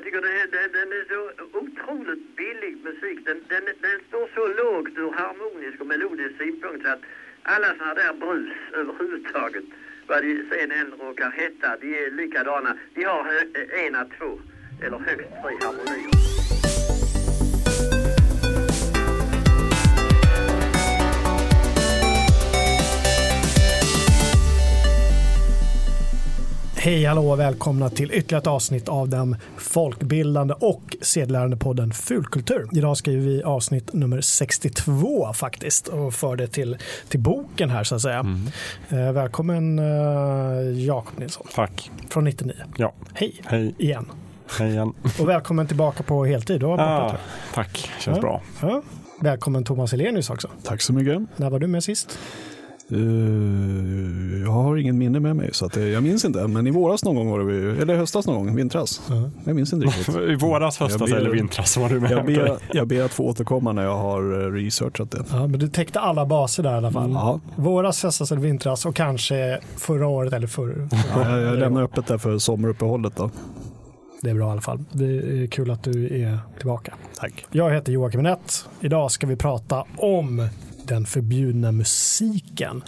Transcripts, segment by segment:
Jag tycker det är, det, den är så otroligt billig musik. Den, den, den står så lågt ur harmonisk och melodisk synpunkt så att alla sådana där brus överhuvudtaget, vad de sen än råkar heta, de är likadana. De har en, eh, en, två eller högst tre harmonier. Hej hallå och välkomna till ytterligare ett avsnitt av den folkbildande och sedlärande podden Fulkultur. Idag skriver vi avsnitt nummer 62 faktiskt och för det till, till boken här så att säga. Eh, välkommen eh, Jakob Nilsson Tack. från 99. Ja, Hej hej. igen. Hej igen. Och välkommen tillbaka på heltid. Du Ah, tack, känns Ja. bra. ja. Välkommen Thomas Elenius också. Tack så mycket. När var du med sist? Eh, jag har ingen minne med mig så att, eh, jag minns inte. Men i våras någon gång var det, vi- eller höstas någon gång, vintras. Jag minns inte riktigt. I våras, höstas ber- eller vintras var du med. Jag ber, jag ber att få återkomma när jag har eh, researchat det. Ja, men du täckte alla baser där i alla fall. Ja, Våras, höstas eller vintras och kanske förra året eller förr. ja, jag, jag lämnar öppet där för sommaruppehållet då. Det är bra i alla fall. Det är kul att du är tillbaka. Tack. Jag heter Joakim Nett. Idag ska vi prata om den förbjudna musiken.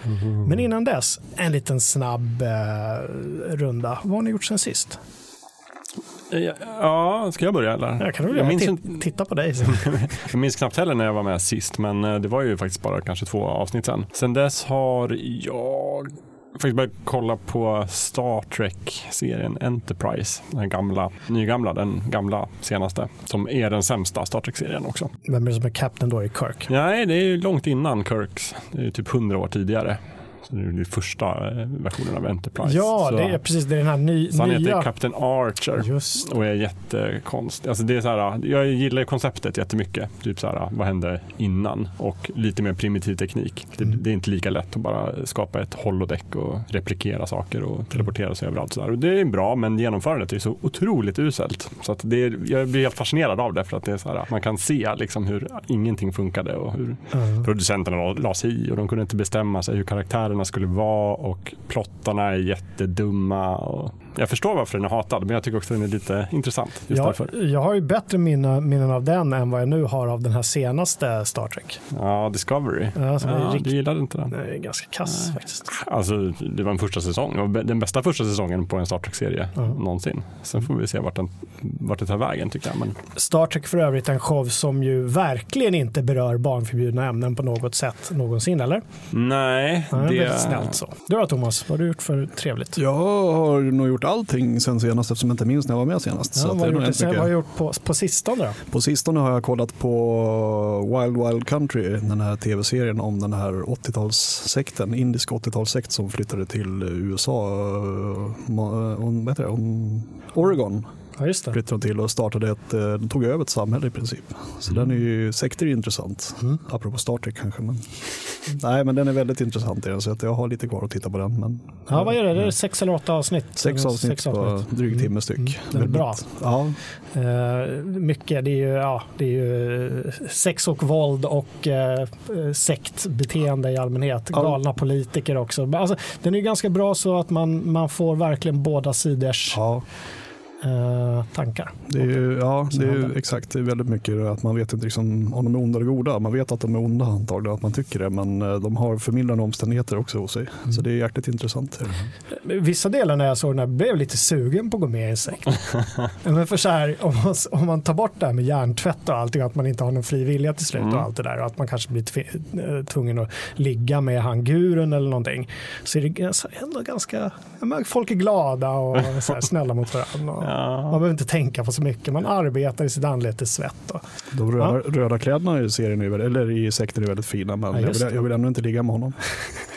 Men innan dess, en liten snabb eh, runda. Vad har ni gjort sen sist? Ja, ska jag börja eller? Jag kan väl jag, minns, Titta på dig. jag minns knappt heller när jag var med sist, men eh, det var ju faktiskt bara kanske två avsnitt sen. Sen dess har jag faktiskt börjat kolla på Star Trek-serien Enterprise. Den gamla, nygamla, den gamla senaste, som är den sämsta Star Trek-serien också. Vem är det som är captain då i Kirk? Nej, det är långt innan Kirks. Det är typ hundra år tidigare. Är den första eh, versionen av Enterprise. Ja, så, det är precis det är den här ny, så han heter nya. Captain Archer. Just. Och är jättekonstig. Alltså det är så här, jag gillar konceptet jättemycket. Typ så här, vad hände innan? Och lite mer primitiv teknik. Det, Mm. det är inte lika lätt att bara skapa ett holodeck och replikera saker och teleportera sig överallt. Så där. Och det är bra, men genomförandet är så otroligt uselt. Så att det är, jag blir helt fascinerad av det för att det är så här, man kan se liksom hur ingenting funkade och hur Ja. producenterna la sig i och de kunde inte bestämma sig hur karaktärerna skulle vara och plottarna är jättedumma. Och jag förstår varför den är hatad, men jag tycker också den är lite intressant just Jag, därför. jag har ju bättre minnen, minnen av den än vad jag nu har av den här senaste Star Trek. Ja, Discovery. Ja, Ja, riktigt- du gillade inte den? Är ganska kass faktiskt. Alltså, det var en första säsong. Den bästa första säsongen på en Star Trek-serie Ja. någonsin. Sen får vi se vart, den, vart det tar vägen tycker jag. Men Star Trek för övrigt en show som ju verkligen inte berör barnförbjudna ämnen på något sätt någonsin, eller? nej, Ja, det är snällt så. Du då Thomas, vad har du gjort för trevligt? Jag har nog gjort allting sen senast eftersom jag inte minns när jag var med senast. Ja, så vad, det gjort, sen, vad har du gjort på, på sistone då? På sistone har jag kollat på Wild Wild Country, den här tv-serien om den här 80-talssekten, indisk 80-talssekt som flyttade till USA, eh, eh, om- vad heter det, om Oregon Ja, just det. flyttade de till och startade ett, eh, de tog över ett samhälle i princip. Så den är ju, sekter är intressant, Mm. apropå Star Trek kanske. Men, nej men den är väldigt intressant den, så att jag har lite kvar att titta på den. Men, Ja, vad är det? Det är sex eller åtta avsnitt? Sex avsnitt på drygt timme styck. Mm. Den är bra. Ja, Eh, mycket, det är ju, ja, det är ju eh, sex och våld och eh, sektbeteende i allmänhet. Ja. Galna politiker också. Alltså, den är ju ganska bra så att man, man får verkligen båda sidors ja. Eh, tankar. Det är ju, ja, det är ju exakt. Det är väldigt mycket att man vet inte liksom om de är onda eller goda. Man vet att de är onda antagligen, att man tycker det. Men eh, de har förmildrande omständigheter också hos sig. Mm. Så det är jäkligt intressant. Vissa delar när jag såg den här blev lite sugen på att gå med i en sekt. Men för så här, om, man, om man tar bort det här med hjärntvätt och allting, att man inte har någon fri vilja till slut Mm. och allt det där och att man kanske blir eh, tvungen att ligga med han gurun eller någonting. Så är det ändå ganska, folk är glada och här, snälla mot varandra. Och Man Ja. behöver inte tänka på så mycket, man arbetar i sitt anletes svett. Och, De röda, röda kläderna i serien är, eller i sekten är väldigt fina. Men Ja, jag, vill, jag vill ändå inte ligga med honom.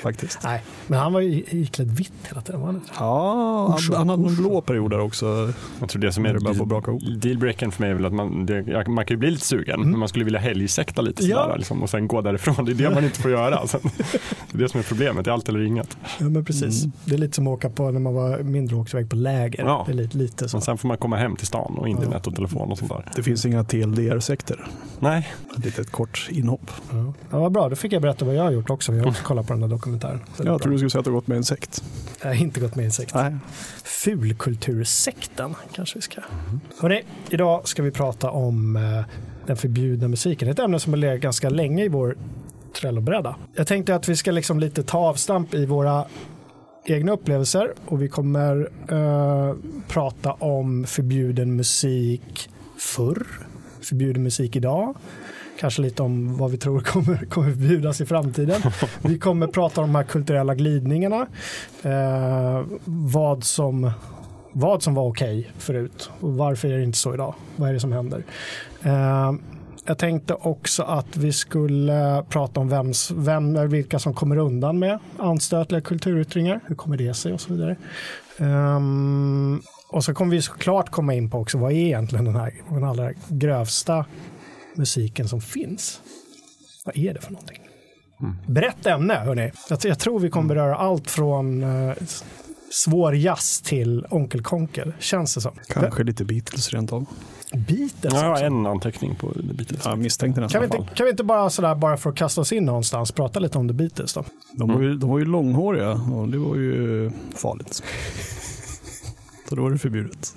faktiskt. nej, men han var ju iklädd vitt hela tiden. Var han? Ja, han, han hade en blå period där också. Jag tror det som är det börjar få braka ihop. dealbreakern för mig är väl att man, det, ja, man kan ju bli lite sugen, men man skulle vilja helgsekta lite Mm. Ja. sådär, liksom, och sen gå därifrån. Det är det man inte får göra. Sen, det är det som är problemet, det är allt eller inget. Ja, men precis. Det är lite som att åka på när man var mindre och åkte iväg på läger. Ja. Det är lite, lite så. Men sen får man komma hem till stan och internet och telefon och sånt där. Det finns inga TLDR-sekter. Nej, Ett litet kort inhopp. Ja. Ja, vad bra, då fick jag berätta vad jag har gjort också. Jag har också kollat på den här kommentaren. Jag tror du skulle säga att du gått med i en sekt. Jag har inte gått med i en sekt. Nej. Fulkultursekten kanske vi ska. Hörrni, idag ska vi prata om eh, den förbjudna musiken. Ett ämne som har legat ganska länge i vår Trello-bräda. Jag tänkte att vi ska liksom lite ta avstamp i våra egna upplevelser och vi kommer eh, prata om förbjuden musik förr, förbjuden musik idag, kanske lite om vad vi tror kommer, kommer förbjudas i framtiden. Vi kommer prata om de här kulturella glidningarna, eh, vad, som, vad som var okej förut och varför är det inte så idag? Vad är det som händer? Eh, jag tänkte också att vi skulle prata om vems, vem, vilka som kommer undan med anstötliga kulturyttringar. Hur kommer det sig och så vidare. Um, och så kommer vi såklart komma in på också vad är egentligen den här den allra grövsta musiken som finns. Vad är det för någonting? Mm. Brett ämne, hörni. Jag, jag tror vi kommer beröra allt från uh, svår jazz till Onkel Konkel, känns det som. Kanske lite Beatles rent av. Beatles Jag har också. en anteckning på The Beatles. Jag misstänkte Kan vi, inte, kan vi inte bara sådär, bara för att kasta oss in någonstans, prata lite om The Beatles då? De var, ju, de var ju långhåriga och det var ju farligt. Så då var det förbjudet.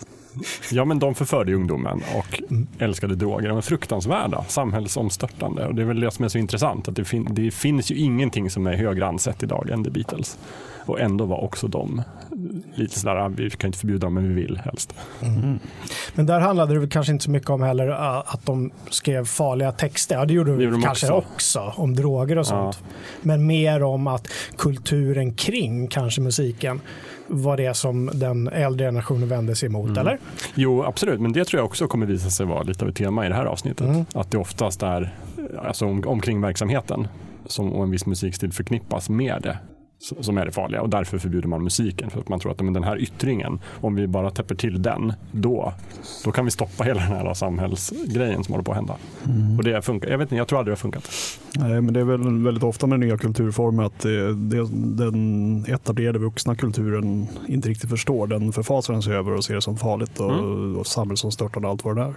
Ja, men de förförde ungdomen och älskade droger. De var fruktansvärda, samhällsomstörtande. Och det är väl det som är så intressant, att det, fin- det finns ju ingenting som är högre ansett idag än The Beatles. Och ändå var också de lite sådär, "Ah, vi kan inte förbjuda dem, men vi vill helst. Men där handlade det väl kanske inte så mycket om heller uh, att de skrev farliga texter. Ja, det gjorde de, Det gjorde de kanske också. också. om droger och sånt. Men mer om att kulturen kring kanske musiken var det som den äldre generationen vände sig emot, Mm. eller? Jo, absolut, men det tror jag också kommer visa sig vara lite av ett tema i det här avsnittet. Mm. Att det oftast är alltså, om, omkring verksamheten som, och en viss musikstil förknippas med det som är det farliga och därför förbjuder man musiken för att man tror att men den här yttringen, om vi bara täpper till den, då, då kan vi stoppa hela den här samhällsgrejen som håller på att hända. Och det funkar, jag vet inte, jag tror aldrig det har funkat. Nej, men det är väl väldigt ofta med nya kulturformer att det, det, den etablerade vuxna kulturen inte riktigt förstår. Den förfasar den sig över och ser det som farligt och, och samhällsomstörtande och allt vad det är.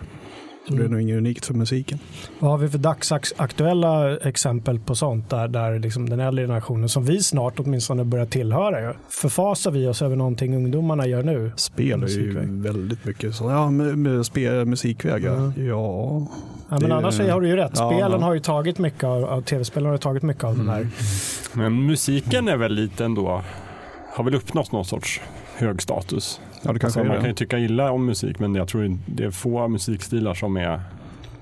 Så det är nog inget unikt för musiken. Vad har vi för dagsaktuella exempel på sånt där, där liksom den äldre generationen, som vi snart åtminstone börjar tillhöra, ju, förfasar vi oss över någonting ungdomarna gör nu? Spel är ju väldigt mycket så. Ja, med, med spe, musikvägar. Mm. Ja, Ja, men annars har du ju rätt. Spelen ja. har ju tagit mycket av, av tv-spelen har ju tagit mycket av den här. Men musiken är väl lite ändå, har väl uppnått någon sorts hög status. Ja det kanske Alltså, man kan ju tycka illa om musik, men jag tror det är få musikstilar som är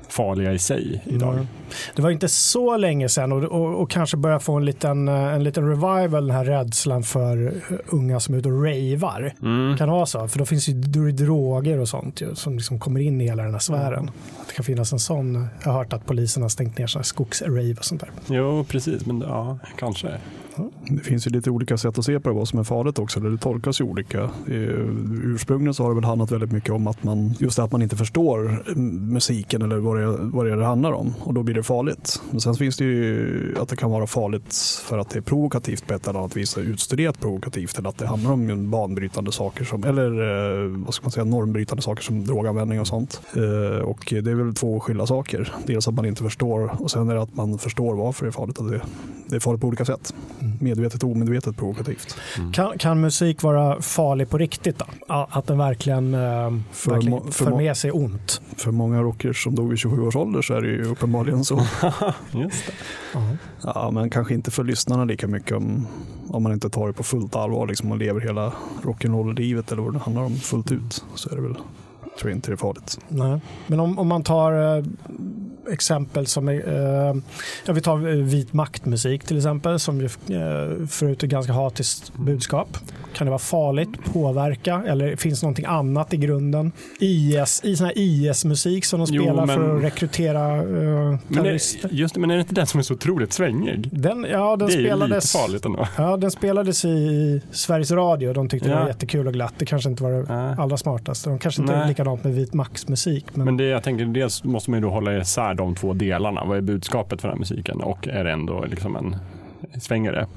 farliga i sig idag. Mm. Det var inte så länge sedan och, och, och kanske börja få en liten, eh, en liten revival, den här rädslan för eh, unga som är ute och ravar. Mm. Kan vara så? För då finns ju droger och sånt ju, som liksom kommer in i hela den här sfären. Att det kan finnas en sån. Jag har hört att polisen har stängt ner sådana skogsrave och sånt där. Jo, precis, men ja, kanske. Det finns ju lite olika sätt att se på det, vad som är farligt också. Det tolkas ju olika. Eh, Ursprungligen så har det väl handlat väldigt mycket om att man, just det att man inte förstår mm, musiken eller vad det, vad det är det handlar om. Och då blir det farligt. Men sen finns det ju att det kan vara farligt för att det är provokativt på ett eller annat vis. Utstuderat provokativt. Eller att det handlar om banbrytande saker som, eller eh, vad ska man säga, normbrytande saker som droganvändning och sånt. Eh, Och det är väl två skilda saker. Dels att man inte förstår och sen är det att man förstår varför det är farligt. Och det, det är farligt på olika sätt. Medvetet och omedvetet provokativt. Kan, kan musik vara farlig på riktigt då? Att den verkligen, eh, För verkligen för för med sig ont? För många rockers som dog vid 27 års ålder så är det ju uppenbarligen så. Just det. Ja, men kanske inte för lyssnarna lika mycket om, om man inte tar det på fullt allvar liksom, och lever hela rock'n'roll-livet eller vad det handlar om fullt ut. Så är det väl, tror jag inte det är farligt. Nej. Men om, om man tar eh, exempel som, är, eh, ja, vi tar eh, vit maktmusik till exempel, som ju eh, förut är ganska hatiskt budskap. Kan det vara farligt, påverka eller finns det någonting annat i grunden? IS, i sån här IS-musik som de Jo, spelar men- för att rekrytera eh, Men är, terrorister. just det, men är det inte den som är så otroligt svängig? Den, ja, den det är ju lite spelades, farligt ändå. ja, den spelades i Sveriges Radio. De tyckte det Ja. var jättekul och glatt. Det kanske inte var det Nej. allra smartaste. De kanske inte är Nej. likadant med vit maktsmusik. Men, Men det, jag tänker, dels måste man ju då hålla isär de två delarna. Vad är budskapet för den här musiken och är det ändå liksom en svängare?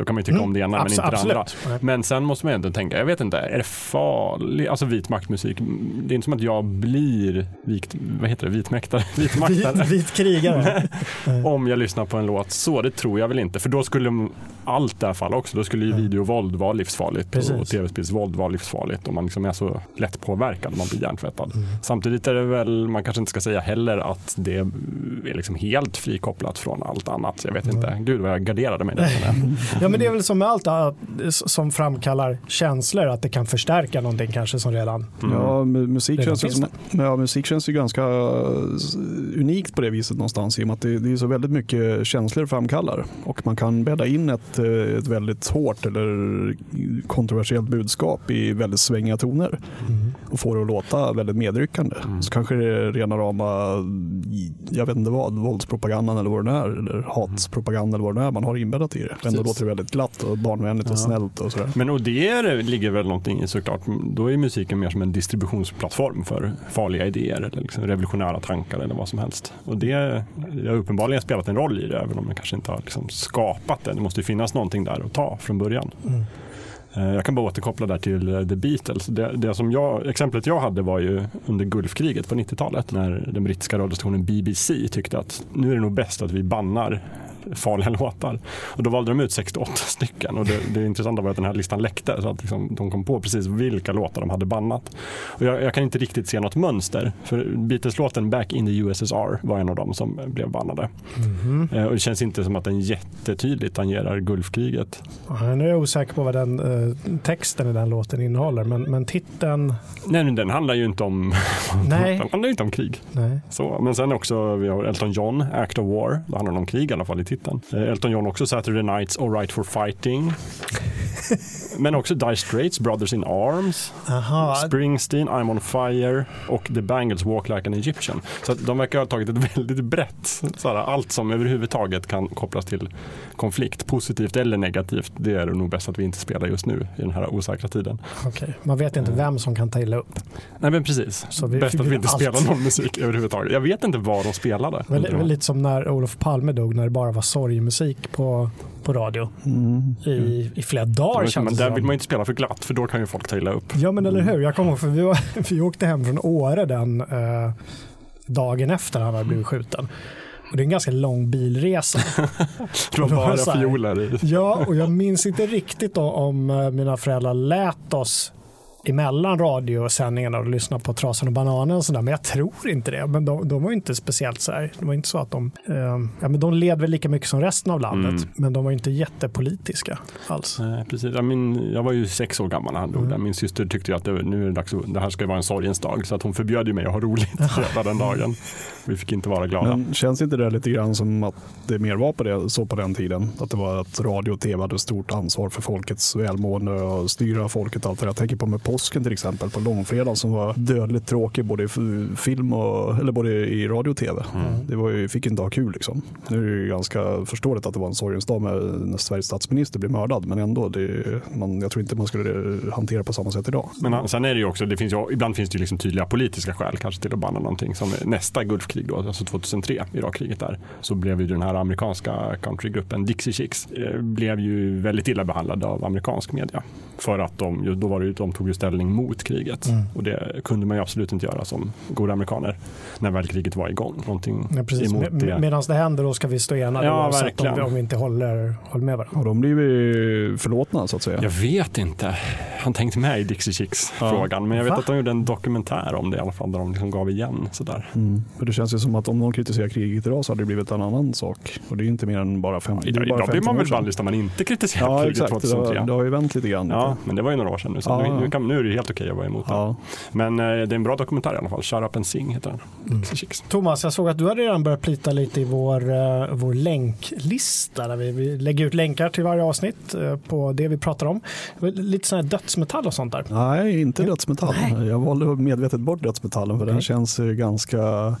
Då kan man ju tycka om det ena men Abs- inte det absolut. andra. Nej. Men sen måste man ju ändå tänka, jag vet inte, är det farligt, alltså vit maktmusik, det är inte som att jag blir vikt, vad heter det, vitmäktare, vitmaktare. Vit, vit krigare. om jag lyssnar på en låt så, det tror jag väl inte. För då skulle allt det här falla också. Då skulle ju videovåld vara livsfarligt Precis. och tv-spelsvåld vara livsfarligt om man liksom är så lätt påverkad, man blir hjärntvättad. Mm. Samtidigt är det väl, man kanske inte ska säga heller att det är liksom helt frikopplat från allt annat. Jag vet inte, gud vad jag garderade mig där. Ja men det är väl som med allt att- som framkallar känslor, att det kan förstärka någonting kanske som redan... Ja, mu- musik Redan känns, som, ja, musik känns ju ganska eh, unikt på det viset någonstans i och med att det, det är så väldigt mycket känslor framkallar. Och man kan bädda in ett, eh, ett väldigt hårt eller kontroversiellt budskap i väldigt svängiga toner. Och få det att låta väldigt medryckande. Så kanske det är rena rama, jag vet inte vad, våldspropagandan eller vad det är, eller hatspropaganda eller vad det är man har inbäddat i det. Ändå låter det väldigt glatt och barnvänligt och snällt och sådär. Men och det ligger väl någonting i såklart. Då är musiken mer som en distributionsplattform för farliga idéer eller liksom revolutionära tankar eller vad som helst. Och det det har uppenbarligen spelat en roll i det, även om man kanske inte har liksom skapat det. Det måste ju finnas någonting där att ta från början. Eh, Jag kan bara återkoppla där till eh, The Beatles. Det, det som jag, exemplet jag hade var ju under Gulfkriget på 90-talet när den brittiska radiostationen BBC tyckte att nu är det nog bäst att vi bannar farliga låtar. Och då valde de ut 68 stycken och det, det intressanta var att den här listan läckte så att liksom, de kom på precis vilka låtar de hade bannat. Och jag, jag kan inte riktigt se något mönster för Beatles-låten Back in the USSR var en av dem som blev bannade. Eh, Och det känns inte som att den jättetydligt tangerar Gulfkriget. Ja, Nu är jag osäker på vad den eh, texten i den låten innehåller, men, men titeln... Nej, den handlar ju inte om, Nej. den handlar inte om krig. Nej. Så, men sen också, vi har Elton John, Act of War. Då handlar om krig i alla fall i titeln. Eh, Elton John också Saturday Nights All Right for Fighting. men också Dire Straits, Brothers in Arms, Aha, Springsteen, I'm on Fire och The Bangles Walk Like an Egyptian. Så de verkar ha tagit ett väldigt brett, såhär, allt som överhuvudtaget kan kopplas till konflikt, positivt eller negativt. Det är nog bäst att vi inte spelar just nu i den här osäkra tiden. okej. Man vet inte vem som kan ta illa upp. Nej men precis, Så vi bäst att vi inte allt. spelar någon musik överhuvudtaget. Jag vet inte vad de spelade. Men lite som när Olof Palme dog, när det bara var sorgmusik på, på radio i, i flera dagar men det där vill man inte spela för glatt för då kan ju folk ta illa upp. Ja men eller hur, jag kommer ihåg för vi, var, vi åkte hem från Åre den eh, dagen efter han hade blivit skjuten. Och det är en ganska lång bilresa. Det var det var bara fioler i. Ja, och jag minns inte riktigt då om eh, mina föräldrar lät oss emellan radiosändningarna och lyssna på Trasan och bananen och sådär. Men jag tror inte det. Men de, de var ju inte speciellt så här. Det var inte så att de, eh, ja men de led väl lika mycket som resten av landet. Mm. Men de var inte jättepolitiska alls. Nej, precis. Jag, min, jag var ju sex år gammal när han Mm. dog. där. Min syster tyckte ju att det, nu är det dags det här ska ju vara en sorgens dag. Så att hon förbjöd ju mig att ha roligt hela den dagen. Vi fick inte vara glada. Men känns inte det lite grann som att det mer var på det, så på den tiden? Att det var att radio och tv hade stort ansvar för folkets välmående och styra folket och allt det där. Jag tänker på med påsken till exempel, på långfredagen som var dödligt tråkig både i film och, eller både i radio och tv. Det var ju, fick inte ha kul liksom. Nu är det ju ganska förståeligt att det var en sorgens dag med, när Sveriges statsminister blev mördad, men ändå, det, man, jag tror inte man skulle hantera på samma sätt idag. Men han- sen är det ju också, det finns ju, ibland finns det ju liksom tydliga politiska skäl kanske till att banna någonting. Som nästa Gulfkrig då, alltså 2003, Irakkriget där, så blev ju den här amerikanska countrygruppen Dixie Chicks, eh, blev ju väldigt illa behandlade av amerikansk media. För att de, då var det, ju- de tog ju ställning mot kriget. Mm. Och det kunde man ju absolut inte göra som goda amerikaner när väl kriget var igång. Någonting Ja, precis. emot Med, det. Medan det händer då ska vi stå enade Ja, oavsett om om vi inte håller, håller med varandra. Och de blir ju förlåtna så att säga. Jag vet inte. Han tänkt med i Dixie Chicks-frågan. Men jag vet Va? att de gjorde en dokumentär om det i alla fall. Där de liksom gav igen sådär. Mm. För det känns ju som att om någon kritiserar kriget idag så hade det blivit en annan sak. Och det är inte mer än bara fem, det är Idag, bara idag blir 15 man väl bannlyst om man inte kritiserar Ja kriget exakt, det 2003. har, det har ju vänt lite grann. Ja, men det var ju några år sedan nu. Så Ja, nu, ja. nu, kan, nu är det helt okej att vara emot Ja. det. Men eh, det är en bra dokumentär i alla fall. Shut up and sing heter den. Mm. Thomas, jag såg att du hade redan börjat plita lite i vår, eh, vår länklista. Där vi, vi lägger ut länkar till varje avsnitt eh, på det vi pratar om. Lite sån här dödsmetall och sånt där. Nej, inte dödsmetall. Jag valde medvetet bort dödsmetallen för den Okej. känns ju ganska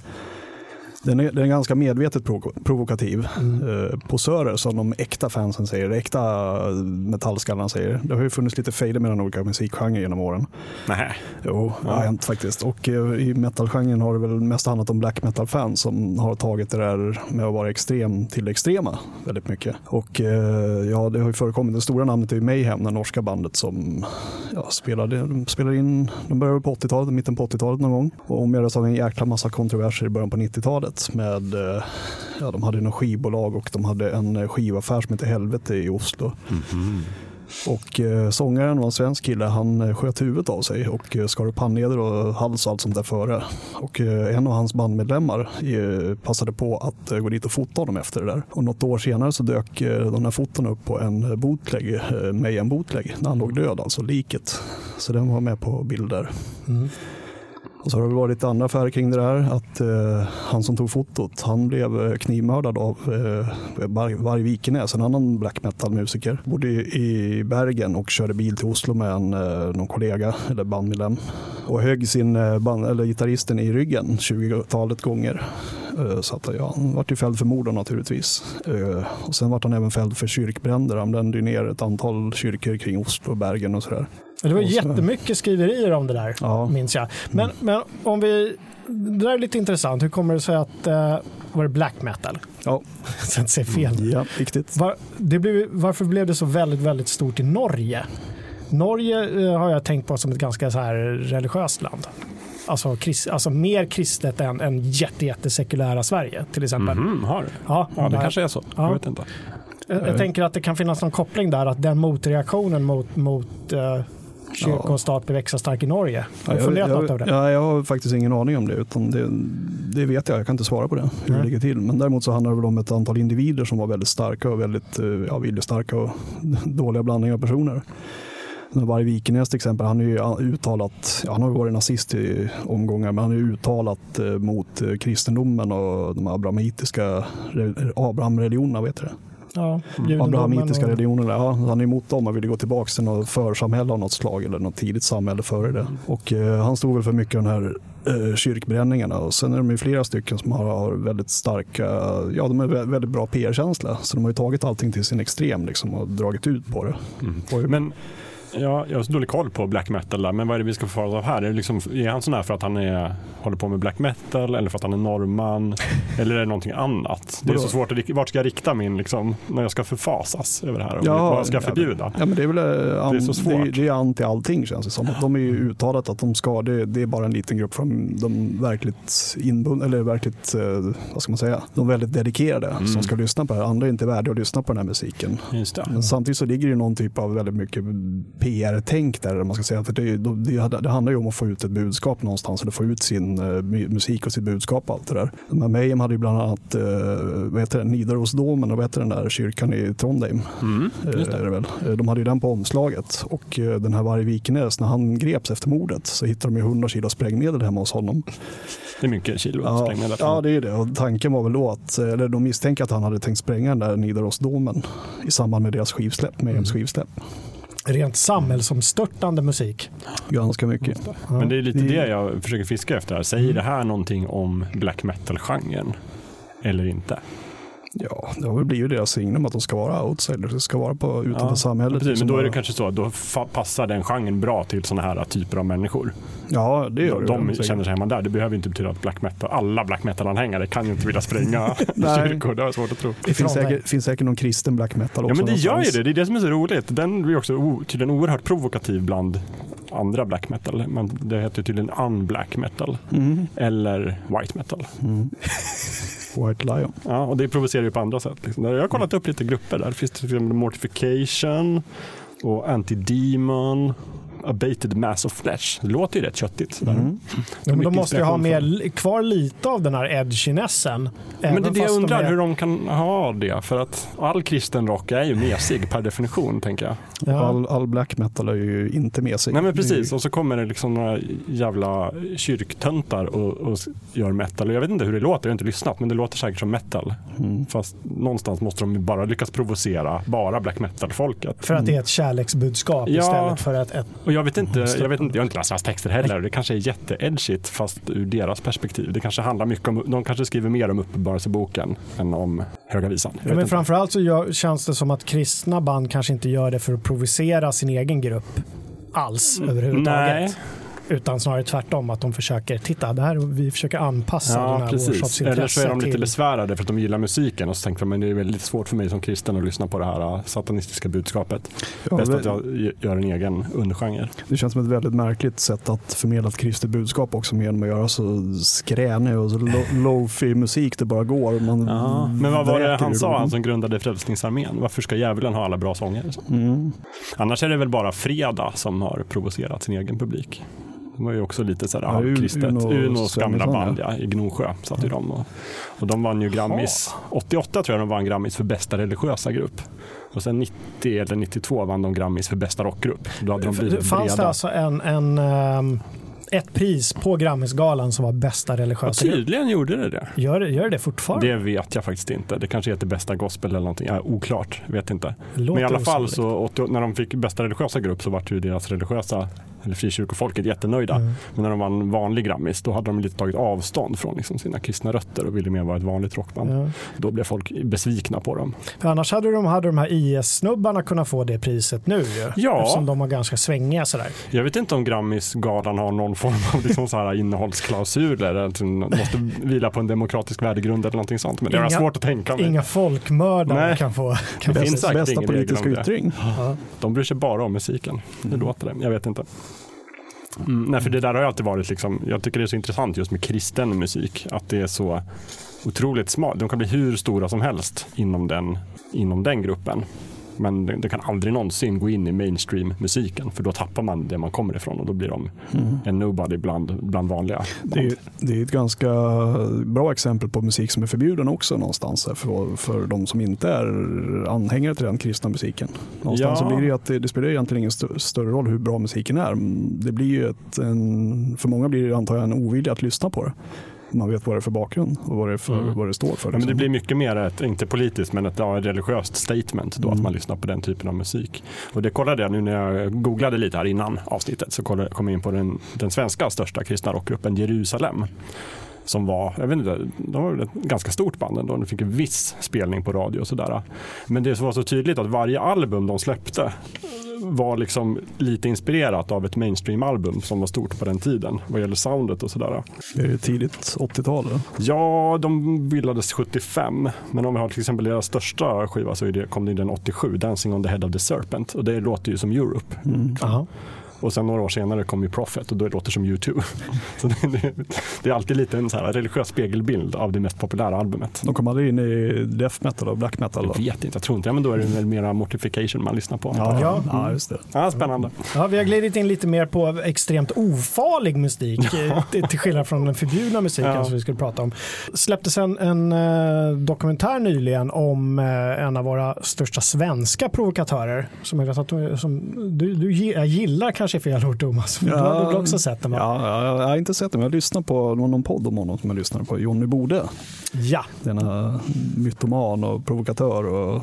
Den är, den är ganska medvetet provo provokativ. Mm. Eh, posörer som de äkta fansen säger, äkta metallskallarna säger. Det har ju funnits lite fejder mellan olika musikgenrer genom åren. Nej. Jo, det har hänt faktiskt. Och eh, i metalgenren har det väl mest handlat om black metal-fans som har tagit det där med att vara extrem till extrema väldigt mycket. Och eh, ja, det har ju förekommit. Det stora namnet är ju Mayhem, det norska bandet som ja, spelade, de spelade in, de började på 80-talet, mitten på 80-talet någon gång. Och omgärdades av en jäkla massa kontroverser i början på 90-talet med, eh, ja de hade något skivbolag och de hade en skivaffär som hette Helvete i Oslo. Mm -hmm. Och eh, sångaren var en svensk kille, han eh, sköt huvudet av sig och eh, skar upp handleder och hals och allt sånt där före. Och eh, en av hans bandmedlemmar eh, passade på att eh, gå dit och fota honom efter det där. Och något år senare så dök de här fotona upp på en bootleg, eh, Mayhem bootleg, när han låg död, alltså liket. Så den var med på bilder. Mm. Och så har det varit lite andra affärer kring det där. Att eh, han som tog fotot, han blev eh, knivmördad av eh, Varg Vikenäs, en annan black metal-musiker. Bodde i Bergen och körde bil till Oslo med en, eh, någon kollega eller bandmedlem. Och högg sin eh, band, eller gitarristen i ryggen 20-talet gånger. Eh, så att, ja, han vart ju fälld för mord naturligtvis. Eh, och sen vart han även fälld för kyrkbränder. Han brände ner ett antal kyrkor kring Oslo och Bergen och sådär. Det var jättemycket skriverier om det där, ja. minns jag. Men, mm. men om vi, det där är lite intressant. Hur kommer det sig att, uh, var det black metal? Ja. Så att säga fel. Ja, riktigt. Var, det blev, varför blev det så väldigt, väldigt stort i Norge? Norge uh, har jag tänkt på som ett ganska så här religiöst land. Alltså, krist, alltså mer kristet än, än jätte, jätte sekulära Sverige till exempel. Mm, har Ja, ja det kanske är så. Ja. Jag vet inte. Jag, jag, tänker att det kan finnas någon koppling där, att den motreaktionen mot, mot uh, kyrka och stat blir extra stark i Norge? Har du funderat något av det? Ja, jag har faktiskt ingen aning om det. Utan det, det vet jag, jag kan inte svara på det, hur mm. det ligger till. Men däremot så handlar det väl om ett antal individer som var väldigt starka och väldigt eh, ja, viljestarka och dåliga blandningar av personer. Varg Vikenäs till exempel, han är ju uttalat, han har varit nazist i omgångar, men han är uttalat eh, mot eh, kristendomen och de abrahamitiska Abraham-religionerna, vet du det? Ja, Abrahamitiska och... religionerna, ja, han är emot dem och ville gå tillbaka till något församhälle av något slag eller något tidigt samhälle före det. Och eh, han stod väl för mycket av de här eh, kyrkbränningarna och sen är de ju flera stycken som har, har väldigt starka, ja de är väldigt bra PR-känsla så de har ju tagit allting till sin extrem liksom och dragit ut på det. Mm. Men Ja, jag har så dålig koll på black metal där, men vad är det vi ska få för av här? Är, liksom, är han sån här för att han är, håller på med black metal eller för att han är norrman? eller är det någonting annat? Det är så svårt, att, vart ska jag rikta min, liksom, när jag ska förfasas över det här? Ja, vad ska jag förbjuda? Ja, men det är väl an, det är så svårt. Det, det är anti allting känns det som. De är ju uttalat att de ska, det, det är bara en liten grupp från de verkligt inbundna, eller verkligt, eh, vad ska man säga, de väldigt dedikerade mm. som ska lyssna på det här. Andra är inte värdiga att lyssna på den här musiken. Men samtidigt så ligger det någon typ av väldigt mycket PR-tänk där. Man ska säga. För det, det, det, handlar ju om att få ut ett budskap någonstans, eller få ut sin uh, musik och sitt budskap och allt det där. Men Mayhem hade ju bland annat uh, Nidarosdomen och vad heter den där kyrkan i Trondheim. Mm, uh, är det väl. De hade ju den på omslaget och uh, den här Varg Vikenäs, när han greps efter mordet så hittade de ju 100 kilo sprängmedel hemma hos honom. Det är mycket kilo ja, sprängmedel. Ja, det är det. Och tanken var väl då att, eller de misstänker att han hade tänkt spränga den där Nidarosdomen i samband med deras skivsläpp, Mayhems mm. skivsläpp rent samhällsomstörtande musik. Ganska mycket. Men det är lite det jag försöker fiska efter. Här. Säger det här någonting om black metal-genren? Eller inte? Ja, det har väl blivit deras signum att de ska vara outsiders, det ska vara på, utanför ja, samhället. Precis, men då är det kanske så att då passar den genren bra till sådana här typer av människor. Ja, det gör de, det. De känner sig hemma där. Det behöver inte betyda att black metal, alla black metal-anhängare kan ju inte vilja spränga kyrkor. Det har jag svårt att tro. Det finns säkert, finns säkert någon kristen black metal också. Ja, men det gör ju det. Det är det som är så roligt. Den blir också tydligen oerhört provokativ bland andra black metal. Men det heter tydligen un-black metal. Mm. Eller white metal. Mm. White Lion. Ja, och det provocerar ju på andra sätt. Liksom. Jag har kollat upp lite grupper där. Det finns till exempel Mortification och Anti-Demon Abated Mass of Flesh. Det låter ju rätt köttigt. Mm. Men de måste ju ha med, kvar lite av den här edginessen. Men det är det jag undrar, de är... hur de kan ha det. För att all kristen rock är ju mesig per definition, tänker jag. Ja. All, all, black metal är ju inte mesig. Nej men precis, och så kommer det liksom några jävla kyrktöntar och, och gör metal. Jag vet inte hur det låter, jag har inte lyssnat, men det låter säkert som metal. Mm. Fast någonstans måste de bara lyckas provocera bara black metal-folket. För att det är ett kärleksbudskap ja. istället för ett, ett Och jag vet inte, jag vet inte, jag har inte läst hans texter heller. Det kanske är jätteedgigt fast ur deras perspektiv. Det kanske handlar mycket om, de kanske skriver mer om Uppenbarelseboken än om Höga Visan. Ja, men framförallt så gör, känns det som att kristna band kanske inte gör det för att provocera sin egen grupp alls överhuvudtaget. Nej. Utan snarare tvärtom, att de försöker, titta, det här, vi försöker anpassa ja, den här precis. Eller så är de lite till... besvärade för att de gillar musiken och så tänker de att det är väldigt svårt för mig som kristen att lyssna på det här äh, satanistiska budskapet. Ja, Bäst att jag gör en egen undergenre. Det känns som ett väldigt märkligt sätt att förmedla ett kristet budskap också genom att göra så skränig och så lo-fi musik det bara går. Man Men vad var det han sa, han som grundade Frälsningsarmén? Varför ska djävulen ha alla bra sånger? Mm. Annars är det väl bara Fredag som har provocerat sin egen publik. De var ju också lite så här ja, halvkristet. Uno, Unos gamla band ja, i Gnosjö satt ju de. Och, och de vann ju Grammis. 88 tror jag de vann Grammis för bästa religiösa grupp. Och sen 90 eller 92 vann de Grammis för bästa rockgrupp. Då hade de blivit Fanns breda. det alltså en, en um ett pris på Grammisgalan som var bästa religiösa ja, Tydligen gjorde det det. Gör, gör det fortfarande? Det vet jag faktiskt inte. Det kanske heter bästa gospel eller någonting. Ja, oklart, vet inte. Men i alla fall så när de fick bästa religiösa grupp så var det ju deras religiösa eller frikyrkofolket jättenöjda. Mm. Men när de vann vanlig Grammis då hade de lite tagit avstånd från liksom sina kristna rötter och ville mer vara ett vanligt rockband. Mm. Då blev folk besvikna på dem. För annars hade de, hade de här IS-snubbarna kunnat få det priset nu ja. Eftersom de var ganska svängiga sådär. Jag vet inte om Grammisgalan har någon form av liksom så här innehållsklausuler. Eller måste vila på en demokratisk värdegrund eller någonting sånt. Men det är svårt att tänka mig. Inga folkmördare Nej. kan få. Kan det finns bästa politiska yttring. Ja. De bryr sig bara om musiken. Det mm. låter det. Jag vet inte. Mm, nej, för det där har alltid varit, liksom, jag tycker det är så intressant just med kristen musik. Att det är så otroligt smart. De kan bli hur stora som helst inom den, inom den gruppen. Men det, det, kan aldrig någonsin gå in i mainstream-musiken för då tappar man det man kommer ifrån och då blir de mm. en nobody bland, bland vanliga det är, det är, ett ganska bra exempel på musik som är förbjuden också någonstans för, för de som inte är anhängare till den kristna musiken. Någonstans ja. så blir det att det, det spelar egentligen ingen st större roll hur bra musiken är. Det blir ju ett, en, för många blir det antar jag en ovilja att lyssna på det man vet vad det är för bakgrund och vad det, för, mm. vad det står för. Ja, men det liksom. blir mycket mer, ett, inte politiskt, men ett ja, religiöst statement då, mm. att man lyssnar på den typen av musik. Och det kollade jag nu när jag googlade lite här innan avsnittet, så kollade, kom jag in på den, den svenska största kristna rockgruppen Jerusalem som var, jag vet inte, de var ett ganska stort band ändå. De fick en viss spelning på radio och sådär. Men det var så tydligt att varje album de släppte var liksom lite inspirerat av ett mainstream-album som var stort på den tiden vad gäller soundet och sådär. Är det tidigt 80-tal? Ja, de bildades 75. Men om vi har till exempel deras största skiva så det, kom det in den 87, Dancing on the head of the serpent. Och det låter ju som Europe. Mm. Och sen några år senare kom ju Prophet och då låter det som U2. Så det, det, är alltid lite en så här religiös spegelbild av det mest populära albumet. De kom aldrig in i death metal och black metal? Jag vet inte, jag tror inte ja, men då är det väl mera mortification man lyssnar på. Ja, ja. ja just det. Ja, spännande. Ja, vi har glidit in lite mer på extremt ofarlig musik ja. till, till skillnad från den förbjudna musiken ja. som vi skulle prata om. Släpptes en, en uh, dokumentär nyligen om uh, en av våra största svenska provokatörer som jag vet att som du, du gillar kanske kanske är fel ord Thomas. Ja, du har väl också sett den? Ja, ja, jag har inte sett den, men jag lyssnade på någon podd om honom som jag lyssnade på, Jonny Bode. Ja. Denna mytoman och provokatör och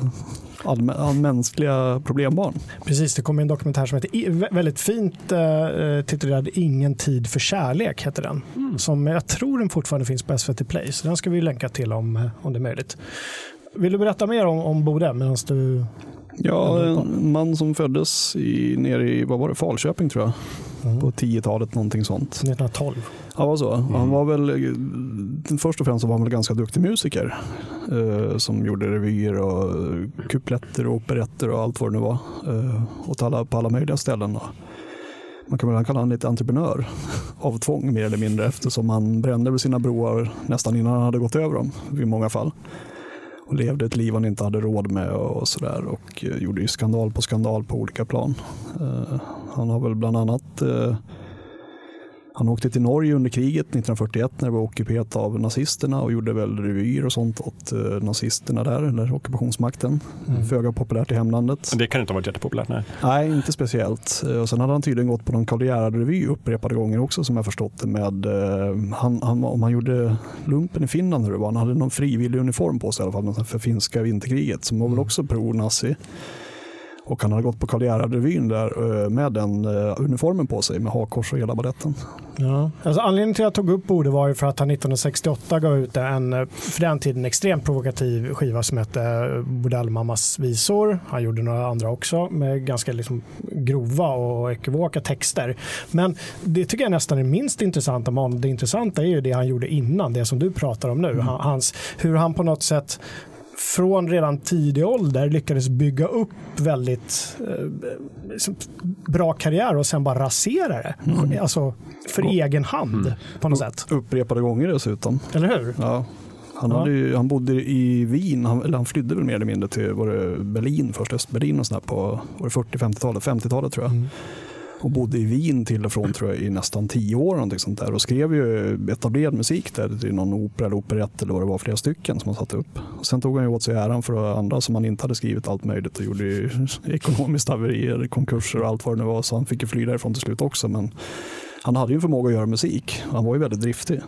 mänskliga problembarn. Precis, det kom en dokumentär som heter väldigt fint eh, titulerad Ingen tid för kärlek. heter den. Mm. Som jag tror den fortfarande finns på SVT Play, så den ska vi länka till om, eh, om det är möjligt. Vill du berätta mer om, om Bode medan du Ja, en man som föddes i, nere i vad var det, Falköping tror jag. Mm. På 10-talet, någonting sånt. 1912. Ja, var så. Mm. Han var väl, först och främst var han väl ganska duktig musiker. Eh, som gjorde revyer och kupletter och operetter och allt vad det nu var. Eh, åt alla, på alla möjliga ställen. Då. Man kan väl kalla honom lite entreprenör av tvång mer eller mindre eftersom han brände sina broar nästan innan han hade gått över dem i många fall och levde ett liv han inte hade råd med och sådär och eh, gjorde ju skandal på skandal på olika plan. Eh, han har väl bland annat eh, han åkte till Norge under kriget 1941 när det var ockuperat av nazisterna och gjorde väl revyer och sånt åt nazisterna där, eller ockupationsmakten. Mm. Föga populärt i hemlandet. Det kan inte ha varit jättepopulärt? Nej, nej inte speciellt. Och sen hade han tydligen gått på någon Karl Gerhard-revy upprepade gånger också som jag förstått det med. Han, han, om han gjorde lumpen i Finland, hur det var, han hade någon frivillig uniform på sig i alla fall för finska vinterkriget som var väl mm. också pro-nazi. Och han hade gått på Karl där eh, med den eh, uniformen på sig med hakkors och hela baletten. Ja. Alltså, anledningen till att jag tog upp Bode var ju för att han 1968 gav ut en, eh, för den tiden, extremt provokativ skiva som hette Bordellmammas visor. Han gjorde några andra också med ganska liksom grova och ekivoka texter. Men det tycker jag nästan är minst intressant om honom. Det intressanta är ju det han gjorde innan, det som du pratar om nu. Mm. Hans, hur han på något sätt från redan tidig ålder lyckades bygga upp väldigt eh, liksom bra karriär och sen bara rasera det. Mm. Alltså för Och- egen hand på något sätt. Upprepade gånger dessutom. Eller hur? Ja. Han, hade ju, han bodde i Wien, han, eller han flydde väl mer eller mindre till var det Berlin först, Östberlin och sådär på var det 40-50-talet, 50-talet tror jag. Mm. Och bodde i Wien till och från tror jag i nästan tio år någonting sånt där och skrev ju etablerad musik där till någon opera eller operett eller vad det var, flera stycken som han satte upp. Och sen tog han ju åt sig äran för andra som han inte hade skrivit allt möjligt och gjorde ekonomiskt haverier, konkurser och allt vad det nu var så han fick ju fly därifrån till slut också men han hade ju en förmåga att göra musik. Han var ju väldigt driftig.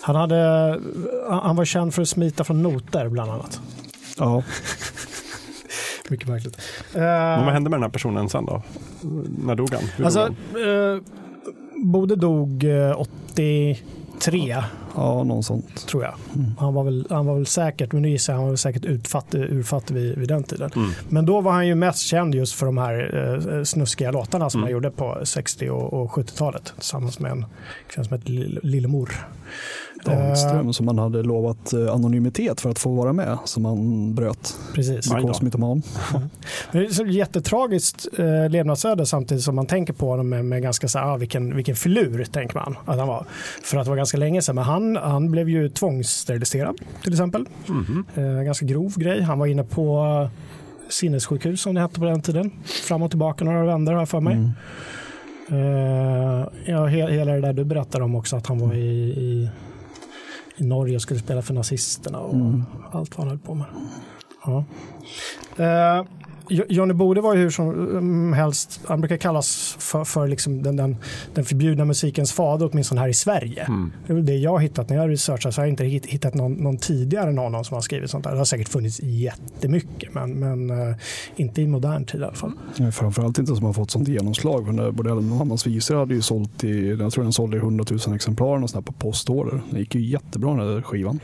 Han, hade, han var känd för att smita från noter bland annat. Ja, Mycket märkligt. Men vad Uh, hände med den här personen sen då? När dog han? Hur alltså, dog han? uh, Bode dog eh, 83 ja någon sånt. tror jag. Han var väl, han var väl säkert, men nu gissar jag, han var väl säkert utfattig, urfattig vid, vid den tiden. Mm. Men då var han ju mest känd just för de här eh, snuskiga låtarna som Mm. han gjorde på 60 och, och 70-talet tillsammans med en kvinna som hette Lill- Lillemor. Dahlström som han hade lovat eh, anonymitet för att få vara med som han bröt. Precis. Men det är så jättetragiskt eh, levnadsöde samtidigt som man tänker på honom med, med ganska så här, ah, vilken, vilken filur tänker man att han var. För att det var ganska länge sedan. Men han, han blev ju tvångssteriliserad till exempel. Mhm. Eh, ganska grov grej. Han var inne på eh, sinnessjukhus som det hette på den tiden. Fram och tillbaka några vändor har jag för mig. Mm. Eh, ja, he, hela det där du berättade om också att han var i, i, i Norge och skulle spela för nazisterna och Mm. allt vad han höll på med. Ja. Eh, Johnny Bode var ju hur som mm, helst, han brukar kallas för, för liksom den, den, den förbjudna musikens fader, åtminstone här i Sverige. Mm. Det är väl det jag har hittat när jag researchar, så har jag inte hitt- hittat någon, någon tidigare någon som har skrivit sånt där. Det har säkert funnits jättemycket, men, men eh, inte i modern tid i alla fall. Nej, Framförallt inte som har fått sånt genomslag. Där Bordellen Mohammeds visor hade ju sålt i, jag tror den sålde i 100 000 exemplar och på postorder. Det gick ju jättebra den där skivan.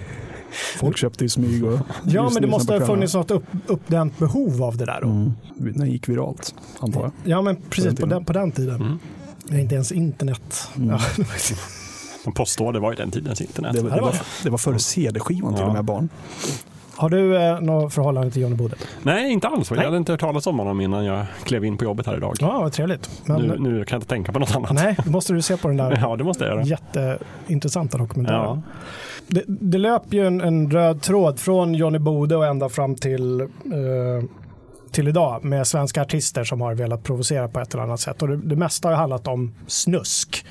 Folk köpte i smyg och Ja, men det måste ha funnits något upp, uppdämt behov av det där då. Mm. Den gick viralt, antar jag. Ja, men precis den på den, på den tiden. Mm. Det är inte ens internet. Mm. Ja, Men postorder var ju den tidens internet. Det, det det, var det. det var före CD-skivan till Ja. och med barn. har du eh, något förhållande till Johnny Bode? Nej, inte alls. Jag Nej. hade inte hört talas om honom innan jag klev in på jobbet här idag. Ja, vad trevligt. Men, Nu, nu kan jag inte tänka på något annat. Nej, då måste du se på den där Ja, det måste jag göra. jätteintressanta dokumentären. Ja. Det, det löper ju en, en röd tråd från Johnny Bode och ända fram till, eh, till idag med svenska artister som har velat provocera på ett eller annat sätt. Och det, det mesta har handlat om snusk.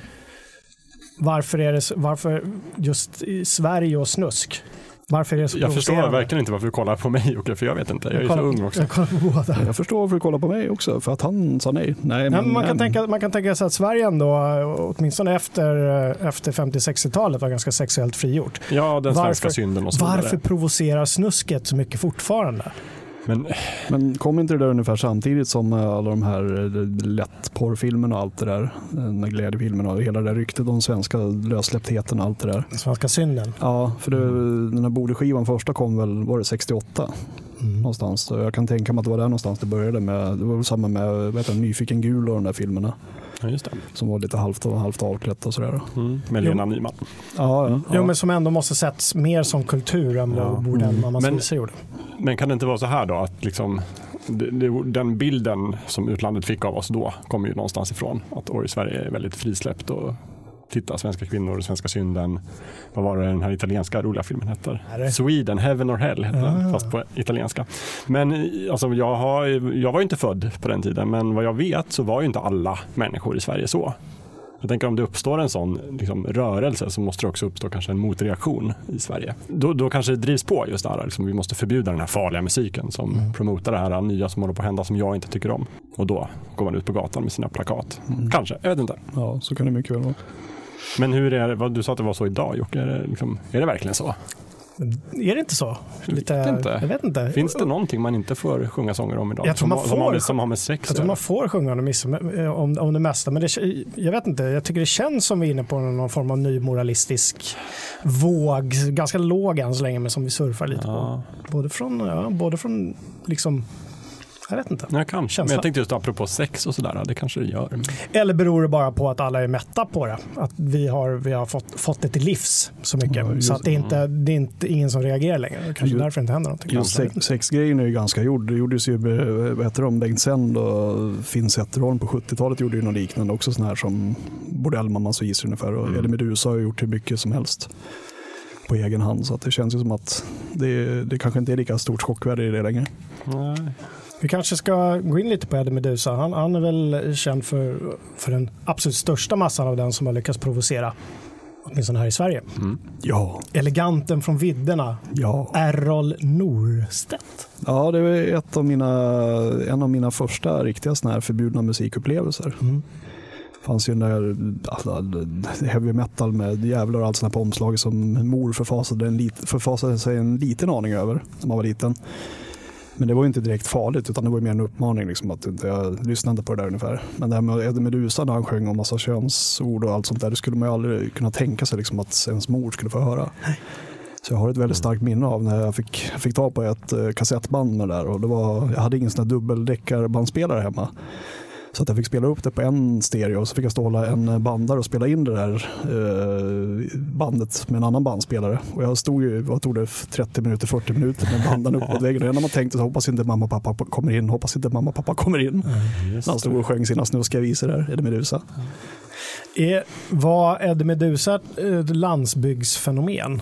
Varför, är det, varför just i Sverige och snusk? Varför är det så Jag förstår verkligen inte varför du kollar på mig Jocke, för jag vet inte. Jag är ju så kollar- ung också. Jag kollar på båda. Jag förstår varför du kollar på mig också, för att han sa nej. Nej, Ja, men, men man, kan tänka, man kan tänka sig att Sverige ändå, åtminstone efter, efter 50-60-talet, var ganska sexuellt frigjort. Ja, den Varför- svenska synden och så Varför provocerar snusket så mycket fortfarande? Men Men kom inte det där ungefär samtidigt som eh, alla de här eh, lättporrfilmerna och allt det där? eh, Den där glädjefilmerna och hela det där ryktet om svenska lössläpptheten och allt det där. Den svenska synden. Ja, för det, den här Bode-skivan första kom väl, var det 68 Mm. någonstans? Så jag kan tänka mig att det var där någonstans det började med. Det var väl samma med vad heter det, Nyfiken gul och de där filmerna just det. som var lite halvt, och halvt avklätt och sådär. Mm. Med Lena Nyman. Ja, ja. Jo, men som ändå måste setts mer som kultur än Ja. vad Bordell Mm. Mammas Men- gjorde. Men kan det inte vara så här då att liksom, det, det, den bilden som utlandet fick av oss då kommer ju någonstans ifrån. Att oj, Sverige är väldigt frisläppt och titta, svenska kvinnor, svenska synden. Vad var det den här italienska roliga filmen det? Sweden, Heaven or Hell hette den, Ah. fast på italienska. Men alltså, jag, har, jag var inte född på den tiden, men vad jag vet så var ju inte alla människor i Sverige så. Jag tänker om det uppstår en sån liksom, rörelse så måste det också uppstå kanske en motreaktion i Sverige. Då, då kanske det drivs på just det här, liksom, vi måste förbjuda den här farliga musiken som Mm. promotar det här nya som håller på att hända som jag inte tycker om. Och då går man ut på gatan med sina plakat. Kanske, jag vet inte. ja, så kan det mycket väl vara. Men hur är det, du sa att det var så idag Jocke, är det, liksom, är det verkligen så? Är det inte så? Lite, vet inte. Jag vet inte. Finns det någonting man inte får sjunga sånger om idag? Jag tror man som, har får- som har med sex Jag tror man får sjunga om om, om det mesta, men det, jag vet inte. Jag tycker det känns som vi är inne på någon form av ny moralistisk våg. Ganska låg än så länge, men som vi surfar lite Ja. på. Både från, ja, både från liksom, jag vet inte. Ja, kanske. Men jag tänkte just apropå sex och sådär, det kanske det gör. Eller beror det bara på att alla är mätta på det? Att vi har, vi har fått, fått det till livs så mycket. Ja, just så att det är inte det är inte ingen som reagerar längre. Det kanske Just- därför inte händer någonting. Just sex, sexgrejen är ju ganska gjord. Det gjordes ju, med, vad heter de, Bengt Sänd och Finn Zetterholm på 70-talet gjorde ju något liknande också sån här som Bordellmammas visor ungefär. Och Mm. Eddie Meduza har gjort hur mycket som helst på egen hand. Så att det känns ju som att det, det kanske inte är lika stort chockvärde i det längre. Nej. Vi kanske ska gå in lite på Eddie Meduza. Han, han är väl känd för, för den absolut största massan av den som har lyckats provocera. Åtminstone här i Sverige. Mm. Ja, Eleganten från vidderna. ja. Errol Norstedt. Ja, det var ett av mina, en av mina första riktiga såna här förbjudna musikupplevelser. Mm. fanns ju den där alltså, heavy metal med djävlar och allt sånt på omslaget som mor förfasade, en lit, förfasade sig en liten aning över när man var liten. Men det var ju inte direkt farligt utan det var ju mer en uppmaning. Liksom, att inte, jag lyssnade på det där ungefär. Men det här med Eddie Meduza när han sjöng om massa könsord och allt sånt där. Det skulle man ju aldrig kunna tänka sig liksom, att ens mor skulle få höra. Så jag har ett väldigt starkt minne av när jag fick, jag fick ta på ett eh, kassettband med det där. Och det var, jag hade ingen sån här dubbeldäckarbandspelare hemma. Så att jag fick spela upp det på en stereo och så fick jag stå och hålla en bandare och spela in det där eh, bandet med en annan bandspelare. Och jag stod ju, vad tog det, 30 minuter, 40 minuter med bandaren upp mot väggen. Och enda man tänkte så hoppas inte mamma och pappa kommer in, hoppas inte mamma och pappa kommer in. Just Han stod och sjöng sina snuskiga visor där, Eddie Meduza. Är, var Eddie Meduza ett landsbygdsfenomen?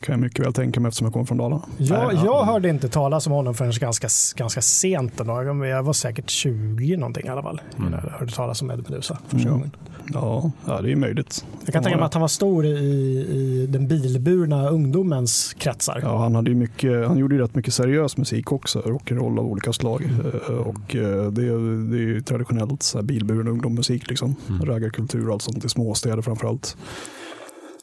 Kan jag mycket väl tänka mig eftersom jag kommer från Dalarna. Jag, Nej, jag hörde inte talas om honom förrän ganska, ganska sent. Ändå. Jag var säkert 20 någonting i alla fall. Innan jag hörde talas om Eddie Meduza första Mm. gången. Ja, ja, det är möjligt. Jag kan tänka mig att han var stor i, i den bilburna ungdomens kretsar. Ja, han, hade mycket, han gjorde ju rätt mycket seriös musik också, rock'n'roll av olika slag. Eh, Och eh, det, det är ju traditionellt så här bilburen ungdomsmusik, liksom. Mm. raggarkultur och allt sånt i småstäder framförallt.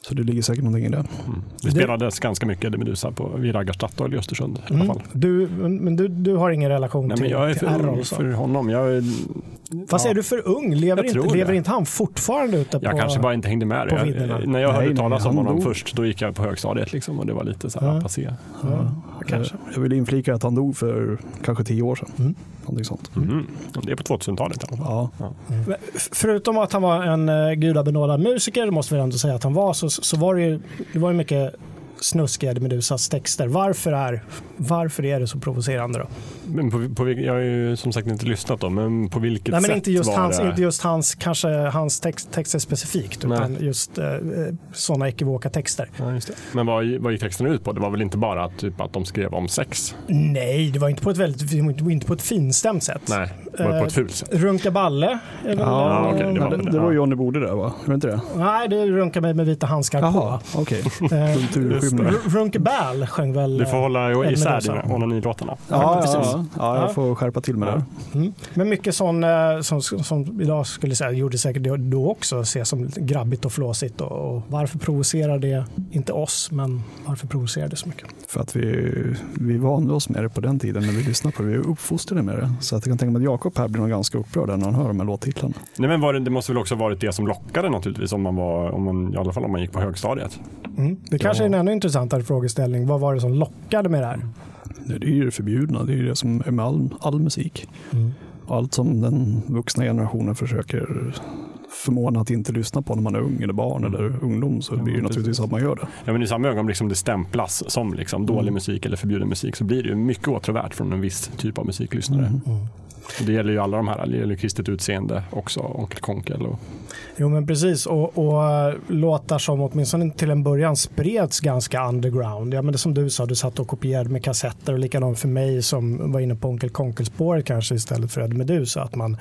Så det ligger säkert någonting i det. Mm. Det spelades ganska mycket Meduza på, vid Raggar Statoil i Östersund i alla Mm. fall. Du, men du, du har ingen relation Nej, till, jag är till för ung så? för honom. Jag, är- Fast ja. är du för ung? Lever, Jag inte, lever det. inte han fortfarande ute jag på... kanske bara inte hängde med. Jag, när jag hörde nej, talas om honom dog. först, då gick jag på högstadiet liksom, och det var lite så här Ja. passé. Ja, kanske. Eh, Jag vill inflika att han dog för kanske tio år sedan. Mm. Någonting sånt. Mhm. Det är på 2000-talet i alla fall. Ja, Men f- Förutom att han var en uh, gudabenådad musiker, måste vi ändå säga att han var, så, så var det ju, det var ju mycket snuskiga Medusas texter. Varför är, varför är det så provocerande då? Men på, på, jag har ju som sagt inte lyssnat då, men på vilket Nej, men sätt inte just, var hans, det? inte just hans, kanske hans text, texter specifikt, utan Nej. just uh, sådana ekivoka texter. Ja, just det. Men vad, vad gick texten ut på? Det var väl inte bara typ att de skrev om sex? Nej, det var inte på ett, väldigt, det inte på ett finstämt sätt. Nej, det var på Eh, ett fult sätt. Runka balle? Ja, eh, okej, det var det, väl det var ja. Johnny Bode där va? Var det inte det? Nej, det är runka mig med vita handskar Jaha, på. okej. Eh, Kulturskymning. R- Runke Ball sjöng väl... Du får eh, hålla Eddie isär onanilåtarna. Ja, precis. ja, ja, Ja. jag får skärpa till med det. Mm. Men mycket sån, eh, som, som idag skulle säga, gjorde säkert då också, ses som grabbigt och flåsigt. Och, och varför provocerar det, inte oss, men varför provocerar det så mycket? För att vi, vi vande oss med det på den tiden när vi lyssnade på det. Vi är uppfostrade med det. Så att jag kan tänka mig att Jakob här blir nog ganska upprörd när han hör de här låttitlarna. Nej, men var det, det måste väl också varit det som lockade naturligtvis, om man var, om man, i alla fall om man gick på högstadiet. Mm. Det kanske Ja. är en ännu intressantare frågeställning. Vad var det som lockade med det här? Det är ju det förbjudna, det är ju det som är med all, all musik. Mm. Allt som den vuxna generationen försöker förmåna att inte lyssna på när man är ung eller barn eller ungdom så Ja, blir det naturligtvis att man gör det. Ja, men I samma ögonblick som det stämplas som liksom dålig Mm. musik eller förbjuden musik så blir det ju mycket åtråvärt från en viss typ av musiklyssnare. Mm. Mm. Och Det gäller ju alla de här, det gäller kristet utseende också, Onkel Konkel och Jo men precis och, och eh, låtar som åtminstone till en början spreds ganska underground. Ja men det som du sa, du satt och kopierade med kassetter och likadant för mig som var inne på Onkel Konkel-spåret kanske istället för Eddie Meduza. Att man,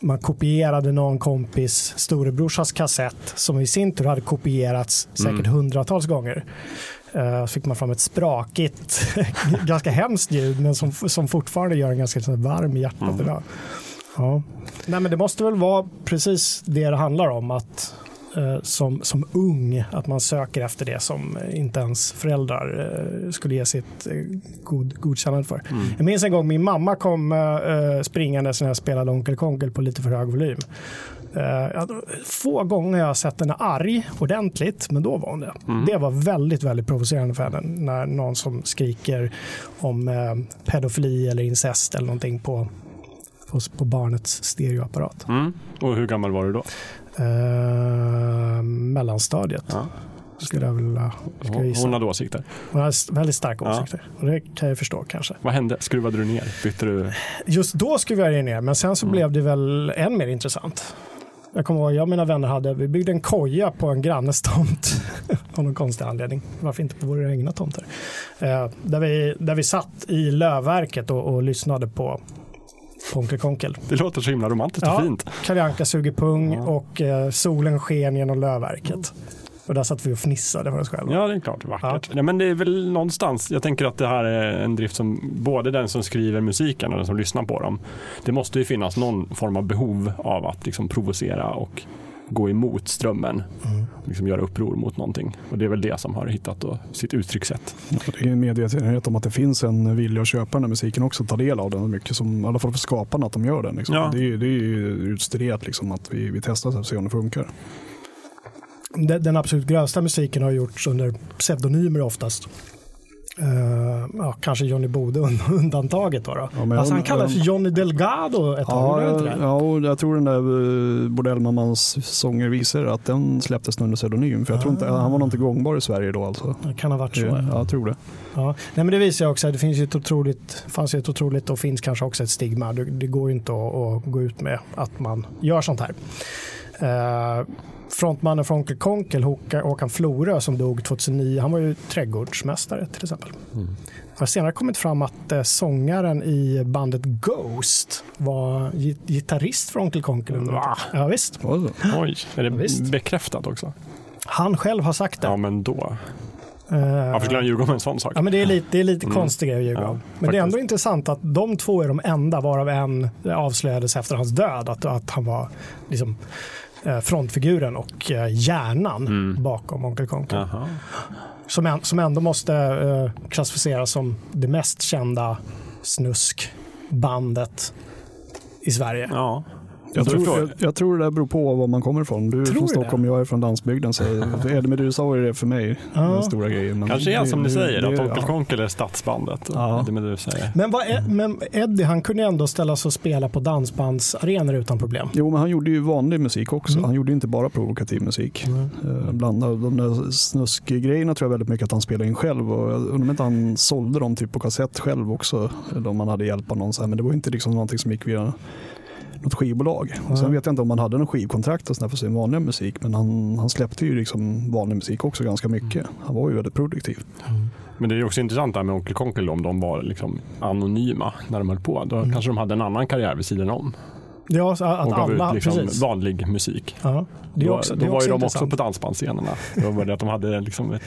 man kopierade någon kompis storebrorsas kassett som i sin tur hade kopierats säkert Mm. hundratals gånger. Så fick man fram ett sprakigt, ganska hemskt ljud men som, som fortfarande gör en ganska varm i hjärtat Mm. idag. Ja. Nej, men det måste väl vara precis det det handlar om. Att eh, som, som ung att man söker efter det som inte ens föräldrar eh, skulle ge sitt eh, god, godkännande för. Mm. Jag minns en gång min mamma kom eh, springande när jag spelade Onkel Konkel på lite för hög volym. Uh, få gånger jag har sett henne arg ordentligt, men då var hon det. Mm. Det var väldigt, väldigt provocerande för henne när någon som skriker om uh, pedofili eller incest eller någonting på, på, på barnets stereoapparat. Mm. Och hur gammal var du då? Uh, mellanstadiet. Ja. Skulle jag vilja skulle jag Hon, hade åsikter. Hon har väldigt starka Ja. åsikter. Och det kan jag förstå kanske. Vad hände? Skruvade du ner? Bytte du? Just då skruvade jag ner, men sen så blev det väl än mer intressant. Jag kommer ihåg, jag och mina vänner hade, vi byggde en koja på en grannes tomt av någon konstig anledning. Varför inte på våra egna tomter? Eh, där, vi, där vi satt i lövverket och, och lyssnade på på Onkel Konkel. Det låter så himla romantiskt och Ja. fint. Kalle Anka suger pung Ja. och eh, solen sken genom lövverket. Och där satt vi och fnissade för oss själva. Ja, det är klart. Vackert. Ja. men det är väl någonstans. Jag tänker att det här är en drift som både den som skriver musiken och den som lyssnar på dem. Det måste ju finnas någon form av behov av att liksom provocera och gå emot strömmen. Mm. Liksom göra uppror mot någonting. Och det är väl det som har hittat då sitt uttryckssätt. Det är en medvetenhet om att det finns en vilja att köpa den här musiken också, ta del av den. Mycket som, I alla fall för skaparna, att de gör den. Liksom. Ja. Det, är, det är ju utstuderat liksom, att vi, vi testar och ser om det funkar. Den, absolut grövsta musiken har gjorts under pseudonymer oftast. Eh, ja, kanske Johnny Bode und- undantaget. Då, då. Ja, jag- han kallades för Johnny Delgado ett tag, Ja, inte det? ja, jag tror den där uh, Bordellmammans sånger visar att den släpptes under pseudonym. För jag tror inte, han var nog inte gångbar i Sverige då alltså. Det kan ha varit så. Ja, Ja. jag tror det. Ja. Nej, men det visar också att det finns ju ett otroligt, fanns ju ett otroligt och finns kanske också ett stigma. Det, det går ju inte att, att gå ut med att man gör sånt här. Eh, frontmannen från Onkel Konkel, Håka- Håkan Florö, som dog 2009, han var ju trädgårdsmästare till exempel. Mm. Det har senare kommit fram att eh, sångaren i bandet Ghost var gi- gitarrist för Onkel Konkel. Va? Ja, visst. Oj, är det visst. bekräftat också? Han själv har sagt det. Ja, men då. Eh, Varför skulle han ljuga om en sån sak? Ja, men det är lite, det är lite Mm. konstig grej att ljuga Ja, om. Men det är ändå faktiskt. intressant att de två är de enda, varav en avslöjades efter hans död, att, att han var liksom, frontfiguren och eh, hjärnan Mm. bakom Onkel Konkel. Som, en, som ändå måste eh, klassificeras som det mest kända snuskbandet i Sverige. Ja. Jag tror, jag, jag tror det beror på var man kommer ifrån. Du är Tror från Stockholm, jag är från landsbygden. Så Eddie Meduza var ju det för mig, Ja. den stora grejen. Men Kanske är det- som ni det- säger, det- att Onkel ja. Konkel är stadsbandet. Ja. Det det säger. Men, vad är, men Eddie han kunde ändå ställa sig och spela på dansbandsarenor utan problem. Jo, men han gjorde ju vanlig musik också. Mm. Han gjorde inte bara provokativ musik. Eh, Bland av de där snuskgrejerna tror jag väldigt mycket att han spelade in själv. Och jag undrar om inte han sålde dem typ på kassett själv också. Eller om han hade hjälp av någon. Så här. Men det var inte liksom någonting som gick via något skivbolag. Och sen vet jag inte om han hade någon skivkontrakt och för sin vanliga musik. Men han, han släppte ju liksom vanlig musik också ganska mycket. Han var ju väldigt produktiv. Men det är också intressant det här med Onkel Konkel om de var liksom anonyma när de höll på. Då kanske de hade en annan karriär vid sidan om Ja, så att och gav alla, ut liksom precis. vanlig musik. Ja, det är då också, det då är var också ju de också på dansbandsscenerna. Då var det att de hade liksom ett,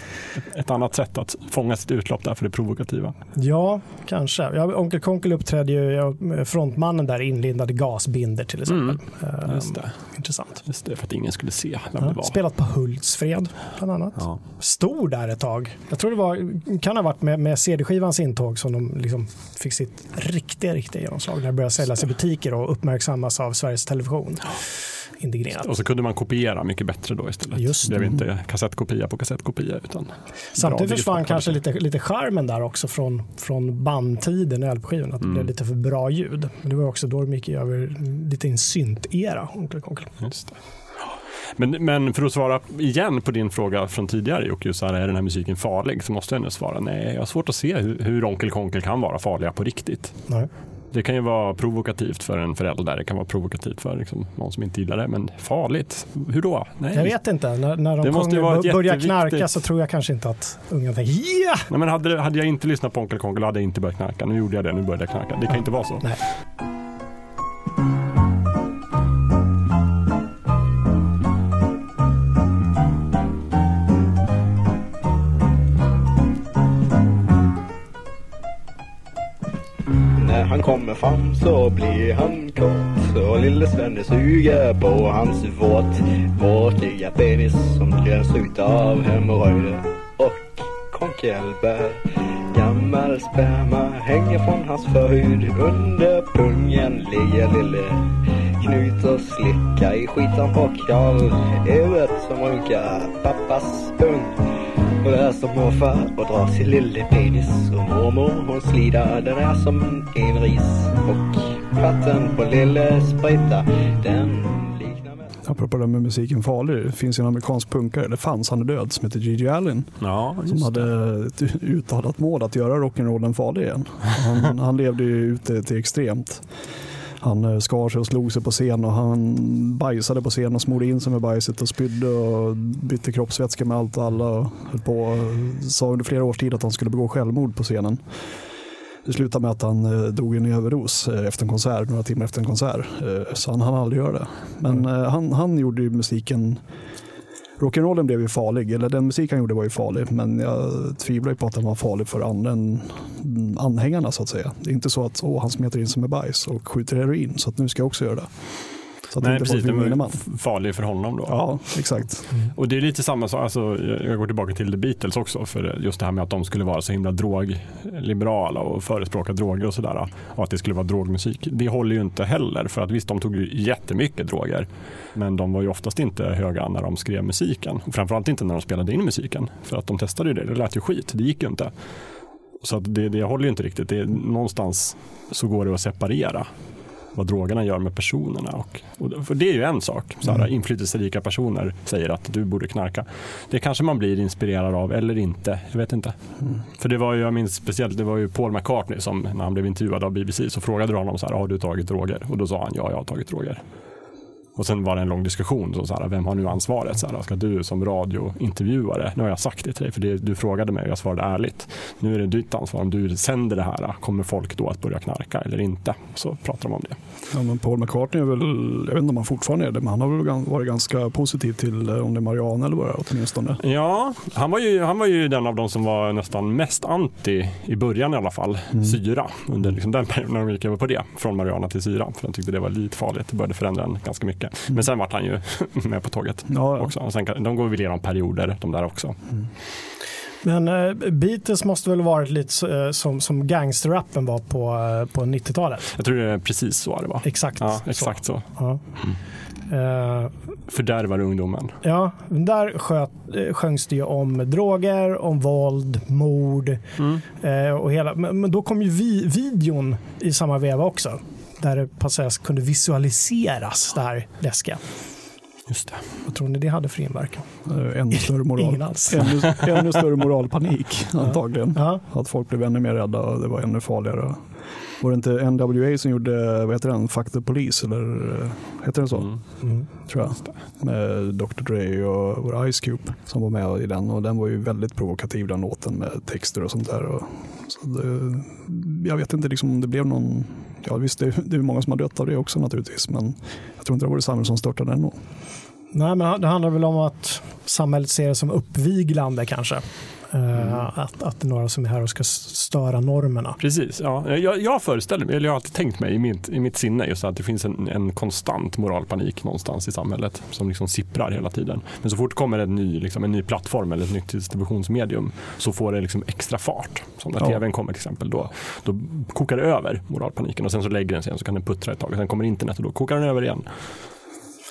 ett annat sätt att fånga sitt utlopp där för det provokativa. Ja, kanske. Ja, Onkel Konkel uppträdde ju, frontmannen där inlindade gasbinder till exempel. Mm. Just det. Intressant. Just det, för att ingen skulle se vem det Ja, var. spelat på Hultsfred bland annat. Ja. Stor där ett tag. Jag tror det var, kan ha varit med, med CD-skivans intåg som de liksom fick sitt riktiga, riktiga genomslag. När det började säljas i butiker och uppmärksammas av Sveriges Television. Indignerat. Och så kunde man kopiera mycket bättre då istället. Just det blev det. inte kassettkopia på kassettkopia utan Samtidigt försvann kanske lite, lite charmen där också från, från bandtiden i LP-skivan. Att det Mm. blev lite för bra ljud. Men det var också då de gick över lite i en synt-era. Onkel. Just det. Men, men för att svara igen på din fråga från tidigare Jocke, så här, är den här musiken farlig? Så måste jag nu svara nej. Jag har svårt att se hur, hur Onkel Konkel kan vara farliga på riktigt. Nej. Det kan ju vara provokativt för en förälder, det kan vara provokativt för liksom, någon som inte gillar det, men farligt? Hur då? Nej. Jag vet inte. När, när Det de ju vara sjunger, börjar knarka så tror jag kanske inte att ungen tänker ja! Nej, men hade, hade jag inte lyssnat på Onkel Konkel hade jag inte börjat knarka. Nu gjorde jag det, nu började jag knarka. Det kan inte vara så. Nej. Han kommer fram så blir han kort och lille Svenne suger på hans våt våtiga penis som gräns ut av hemorrojder och konkelbär. Gammal sperma hänger från hans förhud. Under pungen ligger lille Knut och slickar i skitan på Karl Evert som runkar pappas pung ung. Och där står morfar och drar sin lille penis och mormor hon slidar den är som en ris. Och platten på lille sprita den Apropå det med musiken farlig, det finns ju en amerikansk punkare, det fanns, han är död, som heter Gigi Allen. Ja, Som det. hade ett uttalat mål att göra rock'n'rollen farlig igen. Han, han levde ju ute till extremt. Han eh, skar sig och slog sig på scen och han bajsade på scen och smorde in sig med bajset och spydde och bytte kroppsvätska med allt och alla. Och höll på och sa under flera års tid att han skulle begå självmord på scenen. Det slutade med att han eh, dog i en överdos eh, efter en konsert, några timmar efter en konsert. Så han hann aldrig göra det. Men eh, han, han gjorde ju musiken Rock'n'rollen blev ju farlig, eller den musik han gjorde var ju farlig, men jag tvivlar ju på att den var farlig för andra än anhängarna så att säga. Det är inte så att åh, han smetar in sig med bajs och skjuter heroin, så att nu ska jag också göra det. Så att Nej, inte precis. folk Den var farlig för honom då. Ja, exakt. Och det är lite samma sak, alltså, jag går tillbaka till The Beatles också, för just det här med att de skulle vara så himla drogliberala och förespråka droger och sådär. Och att det skulle vara drogmusik. Det håller ju inte heller, för att visst de tog ju jättemycket droger. Men de var ju oftast inte höga när de skrev musiken. Och framförallt inte när de spelade in musiken. För att de testade ju det, det lät ju skit, det gick ju inte. Så att det, det håller ju inte riktigt. Det är, någonstans så går det att separera vad drogerna gör med personerna. Och, och, för det är ju en sak. Så här, Inflytelserika personer säger att du borde knarka. Det kanske man blir inspirerad av eller inte. Jag vet inte. För det var ju, jag minns speciellt, det var ju Paul McCartney som när han blev intervjuad av BBC så frågade de honom så här, har du tagit droger? Och då sa han, ja, jag har tagit droger. Och sen var det en lång diskussion, så så här, vem har nu ansvaret? Så här, ska du som radiointervjuare, nu har jag sagt det till dig för det, du frågade mig och jag svarade ärligt. Nu är det ditt ansvar, om du sänder det här, kommer folk då att börja knarka eller inte? Så pratar de om det. Ja, men Paul McCartney är väl, jag vet inte om han fortfarande är det, men han har väl varit ganska positiv till eh, om det är marijuana eller vad det är åtminstone. Ja, han var, ju, han var ju den av de som var nästan mest anti, i början i alla fall, syra. Under liksom den perioden när de gick över på det, från marijuana till syra. För de tyckte det var lite farligt, det började förändra den ganska mycket. Men sen vart han ju med på tåget Ja, ja. också. Och sen, de går väl igenom perioder, de där också. Men eh, Beatles måste väl varit lite så, eh, som, som gangsterrappen var på, eh, på 90-talet? Jag tror det är precis så det var. Exakt. Ja, exakt så. Ja. Eh, Fördärvar ungdomen. ja, där sköt, eh, sjöngs det ju om droger, om våld, mord eh, och hela. Men, men då kom ju vi, videon i samma veva också. Där det kunde visualiseras det här läskiga. Just det. Vad tror ni det hade för inverkan? Eh, Ännu större moral. Ännu, ännu större moralpanik antagligen. Ja, Att folk blev ännu mer rädda och det var ännu farligare. Var det inte NWA som gjorde, vad heter den, Fuck the Police eller eh, heter den så? Mm. mm. Tror jag. Med Dr Dre och vår Ice Cube som var med i den och den var ju väldigt provokativ den låten med texter och sånt där. Och, så det, jag vet inte liksom om det blev någon, ja visst det, det är många som har dött av det också naturligtvis men jag tror inte det var det samhället som störtade den. Nej, men det handlar väl om att samhället ser det som uppviglande kanske. Eh, att, att det är några som är här och ska störa normerna. Precis, ja. jag, jag föreställer mig, eller jag har alltid tänkt mig i mitt, i mitt sinne just att det finns en, en konstant moralpanik någonstans i samhället som liksom sipprar hela tiden. Men så fort kommer en ny, liksom, en ny plattform eller ett nytt distributionsmedium så får det liksom extra fart. Som när Ja. tvn kommer till exempel, då, då kokar det över moralpaniken och sen så lägger den sig igen så kan den puttra ett tag och sen kommer internet och då kokar den över igen.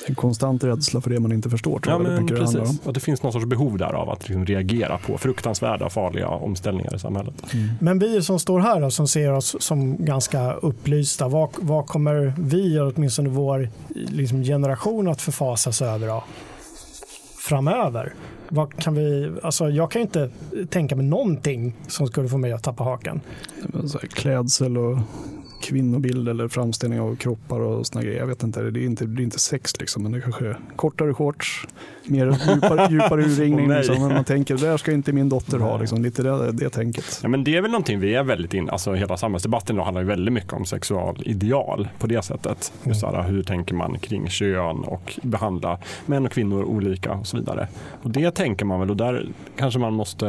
En konstant rädsla för det man inte förstår tror Ja, jag men det precis. Att det finns någon sorts behov där av att liksom reagera på fruktansvärda, farliga omställningar i samhället. Men vi som står här och som ser oss som ganska upplysta, vad, vad kommer vi, eller åtminstone vår liksom, generation, att förfasas över då? framöver? Vad kan vi, alltså, jag kan inte tänka mig någonting som skulle få mig att tappa hakan. Klädsel och kvinnobild eller framställning av kroppar och såna grejer. Jag vet inte, det är inte, det är inte sex liksom, men det kanske är kortare shorts, mer djupare, djupare urringning. Nej. liksom, men man tänker, det där ska inte min dotter ha, liksom, lite det, det tänket. Ja, men det är väl någonting vi är väldigt in, alltså hela samhällsdebatten handlar ju väldigt mycket om sexualideal på det sättet. Just så här, hur tänker man kring kön och behandla män och kvinnor olika och så vidare. Och det tänker man väl och där kanske man måste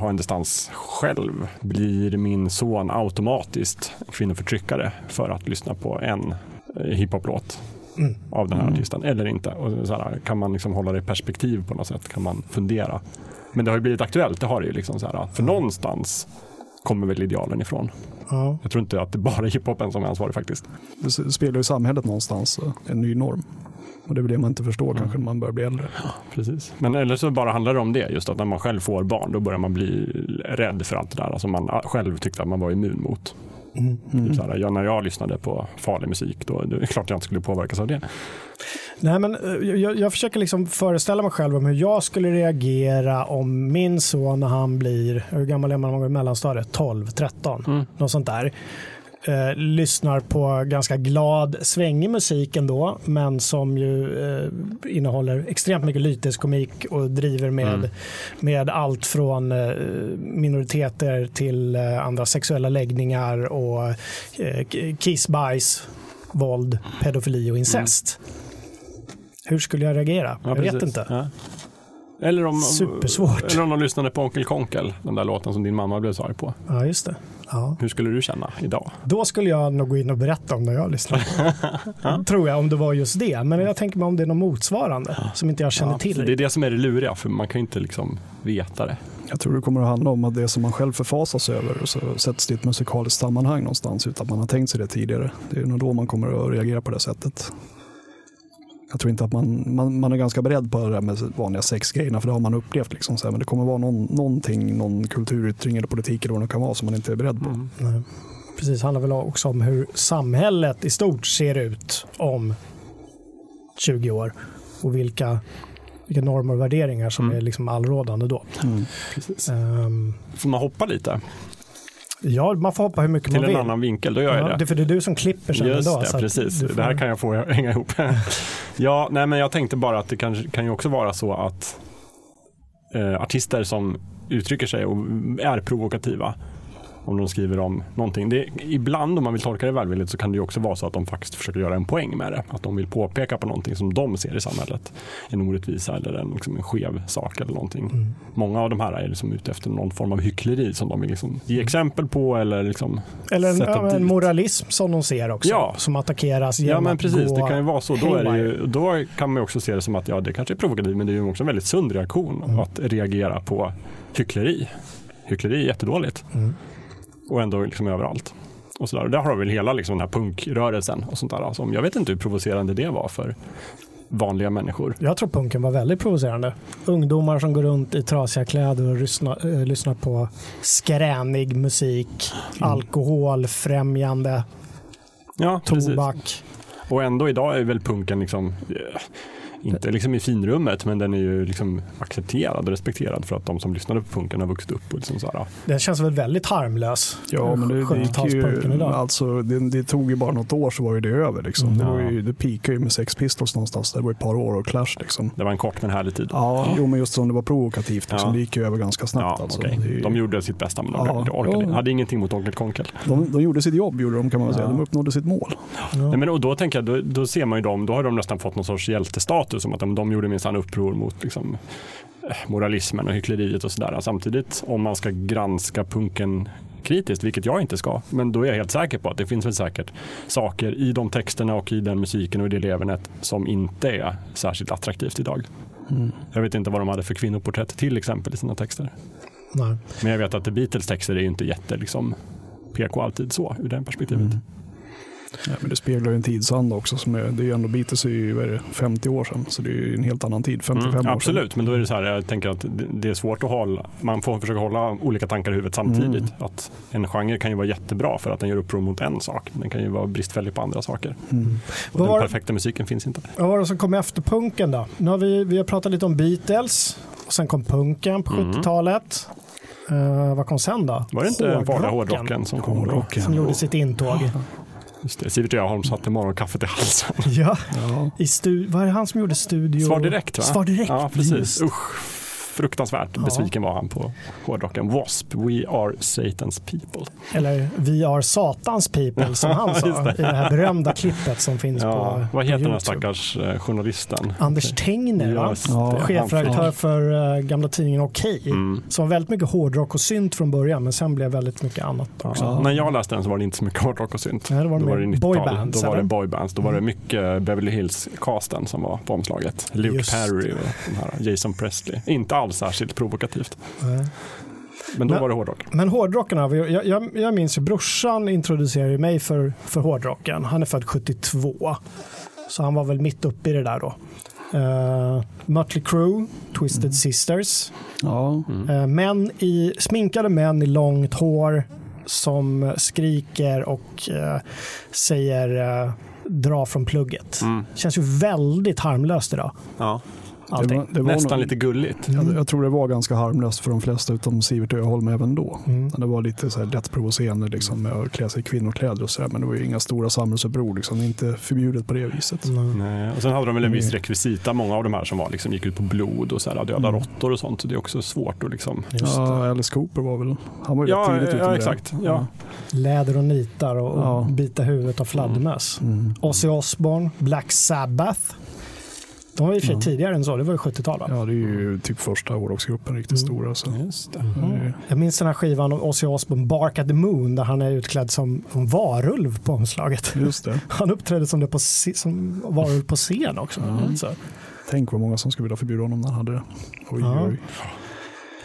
ha en distans själv. Blir min son automatiskt kvinnoförtryckare det för att lyssna på en eh, hiphop-låt Mm. av den här Mm. artisten eller inte. Och så här, kan man liksom hålla det i perspektiv på något sätt? Kan man fundera? Men det har ju blivit aktuellt, det har det ju. Liksom så här, för någonstans kommer väl idealen ifrån. Ja. Jag tror inte att det bara är hiphopen som är ansvarig faktiskt. Det s- speglar ju samhället någonstans, eh, en ny norm. Och det är väl det man inte förstår Mm. kanske när man börjar bli äldre. Precis. Men eller så bara handlar det om det, just att när man själv får barn då börjar man bli rädd för allt det där alltså man själv tyckte att man var immun mot. Mm. Typ så här, ja, när jag lyssnade på farlig musik då det är klart jag inte skulle påverkas av det. Nej, men eh, jag, jag försöker liksom föreställa mig själv om hur jag skulle reagera om min son när han blir, hur gammal är man när man går i mellanstadiet? 12, 13, Mm. något sånt där. Eh, lyssnar på ganska glad, svängig musik ändå, men som ju eh, innehåller extremt mycket lyteskomik och driver med, Mm. med allt från eh, minoriteter till eh, andra sexuella läggningar och eh, kiss, bajs, våld, pedofili och incest. Hur skulle jag reagera? Ja, jag vet inte. Ja. Eller om, Supersvårt. Eller om de lyssnade på Onkel Konkel, den där låten som din mamma blev så arg på. Ja, just det. Ja. Hur skulle du känna idag? Då skulle jag nog gå in och berätta om när jag lyssnar. Tror jag, om det var just det. Men jag tänker mig om det är något motsvarande som inte jag känner Ja, till. Det är det som är det luriga, för man kan ju inte liksom veta det. Jag tror det kommer att handla om att det som man själv förfasas över och så sätts det i ett musikaliskt sammanhang någonstans utan att man har tänkt sig det tidigare. Det är nog då man kommer att reagera på det sättet. Jag tror inte att man, man, man är ganska beredd på det där med vanliga sexgrejerna för det har man upplevt. Liksom, så här, men det kommer vara någon, någonting, någon kulturyttring eller politik eller vad det kan vara som man inte är beredd på. Mm. Nej. Precis, handlar väl också om hur samhället i stort ser ut om 20 år och vilka, vilka normer och värderingar som Mm. är liksom allrådande då. Precis. Ehm, Får man hoppa lite ja, man får hoppa hur mycket till man en vill. annan vinkel, då gör jag Ja, det. det för det är du som klipper sen Just idag. det, precis. får- Det här kan jag få hänga ihop. ja, nej, men jag tänkte bara att det kan, kan ju också vara så att eh, artister som uttrycker sig och är provokativa om de skriver om någonting. Det, ibland om man vill tolka det välvilligt så kan det ju också vara så att de faktiskt försöker göra en poäng med det. Att de vill påpeka på någonting som de ser i samhället. En orättvisa eller en, liksom en skev sak eller någonting. Mm. Många av de här är liksom ute efter någon form av hyckleri som de vill liksom ge exempel på eller liksom Eller en, sätta ja, en moralism som de ser också. Ja. Som attackeras Ja genom men att precis, det kan ju vara så. Då, är det ju, då kan man också se det som att ja, det kanske är provokativt men det är ju också en väldigt sund reaktion Mm. att reagera på hyckleri. Hyckleri är jättedåligt Mm. Och ändå liksom överallt. Och så där. Och där har vi väl hela liksom, den här punkrörelsen och sånt där. Alltså, jag vet inte hur provocerande det var för vanliga människor. Jag tror punken var väldigt provocerande. Ungdomar som går runt i trasiga kläder och lyssnar, eh, lyssnar på skränig musik, Mm. alkoholfrämjande, Ja, precis. tobak. Och ändå idag är väl punken liksom, eh, inte liksom i finrummet, men den är ju liksom accepterad och respekterad för att de som lyssnade på punken har vuxit upp. Och liksom så här, Den känns väl väldigt harmlös. Ja, men det, det, gick 70-talspunken ju, idag. alltså, det, det tog ju bara något år så var ju det över. Liksom. Mm. Det, var Ja. ju, det peakade ju med Sex Pistols någonstans. Det var ett par år och Clash. Liksom. det var en kort men härlig tid. Ja, jo, men just som det var provokativt. Liksom. Ja. Det gick ju över ganska snabbt. Ja, alltså. ju- De gjorde sitt bästa men de Ja. orkade, Ja. hade ingenting mot Onkel Konkel. de, de gjorde sitt jobb, gjorde de, kan man säga. De uppnådde sitt mål. Ja. Nej, men, och då tänker jag, då, då ser man ju dem, då har de nästan fått någon sorts hjältestatus som att de, de gjorde minsann uppror mot liksom, eh, moralismen och hyckleriet och sådär. Samtidigt om man ska granska punken kritiskt, vilket jag inte ska, men då är jag helt säker på att det finns väl säkert saker i de texterna och i den musiken och i det levernet som inte är särskilt attraktivt idag. Jag vet inte vad de hade för kvinnoporträtt till exempel i sina texter. Nej. Men jag vet att The Beatles texter är ju inte jätte liksom, PK alltid så ur det perspektivet. Ja, men det speglar ju en tidsanda också. Som är, det är ju ändå Beatles är ju är det, 50 år sedan, så det är ju en helt annan tid. 55 Mm, år sedan. absolut, men då är det så här, jag tänker att det- är svårt att hålla, man får försöka hålla olika tankar i huvudet samtidigt. Mm. Att en genre kan ju vara jättebra för att den gör uppror mot en sak, men den kan ju vara bristfällig på andra saker. Mm. Och Vad den var- perfekta musiken finns inte. Vad var det som kom efter punken då? Nu har vi, vi har pratat lite om Beatles och sen kom punken på Mm. 70-talet. Eh, vad kom sen då? Var det inte den farliga hårdrocken som kom? Hårdrocken. Som gjorde sitt intåg. Just det, Sivert Öholm satte morgonkaffet i halsen. Ja, Ja. i stu- vad är det han som gjorde studio? Svar direkt va? Svar direkt. Ja, precis. Just. Usch. Fruktansvärt besviken var han på hårdrocken. W.A.S.P. We are Satan's people. Eller Vi are Satans people som han sa det. i det här berömda klippet som finns Ja, på vad heter på den här stackars eh, journalisten? Anders Tengner, Ja, chefredaktör för eh, gamla tidningen Okej. Mm. Som var väldigt mycket hårdrock och synt från början men sen blev väldigt mycket annat också. Ja. När jag läste den så var det inte så mycket hårdrock och synt. Nej, det var Då var det mer 90-tal. boybands, Då var det boybands. Då var det mycket Beverly Hills-casten som var på omslaget. Luke Just Perry och den här Jason Presley. Inte alls särskilt provokativt. Men då Men- var det hårdrock. Men hårdrocken, jag, jag, jag minns ju brorsan introducerade ju mig för, för hårdrocken. Han är född 72. Så han var väl mitt uppe i det där då. Uh, Mötley Crüe, Twisted Sisters. Ja, Uh, män i, sminkade män i långt hår som skriker och eh, säger eh, dra från plugget. Mm. Känns ju väldigt harmlöst idag. Ja. Allting. det var, det var Nästan nog- lite gulligt. Jag, jag tror det var ganska harmlöst för de flesta utom Sivert Öholm även då. Mm. Det var lite så här lätt provocerande liksom, med att klä sig i kvinnokläder och så där, men det var ju inga stora samhällsuppror. Liksom. Det är inte förbjudet på det viset. Mm. Nej. Och sen hade de väl en viss Mm. rekvisita, många av de här som var, liksom, gick ut på blod och så här, döda råttor och sånt. Så det är också svårt att liksom... Just. Ja, Alice Cooper var väl, han var ju Ja, rätt tidigt ute ja, med exakt. det. Ja. Läder och nitar och, och Ja. bita huvudet av fladdermöss. Mm. Ozzy Osbourne, Black Sabbath. De var i och för sig Ja. tidigare än så, det var ju 70-tal va? Ja, det är ju typ första hårdrocksgruppen riktigt Mm. stora. Så. Just det. Mm. Jag minns den här skivan av Ozzy Osbourne, Bark at the Moon, där han är utklädd som en varulv på omslaget. Just det. Han uppträdde som, det på, som varulv på scen också. Mm. Så. Tänk vad många som skulle vilja förbjuda honom när han hade det. Oj, Ja. oj.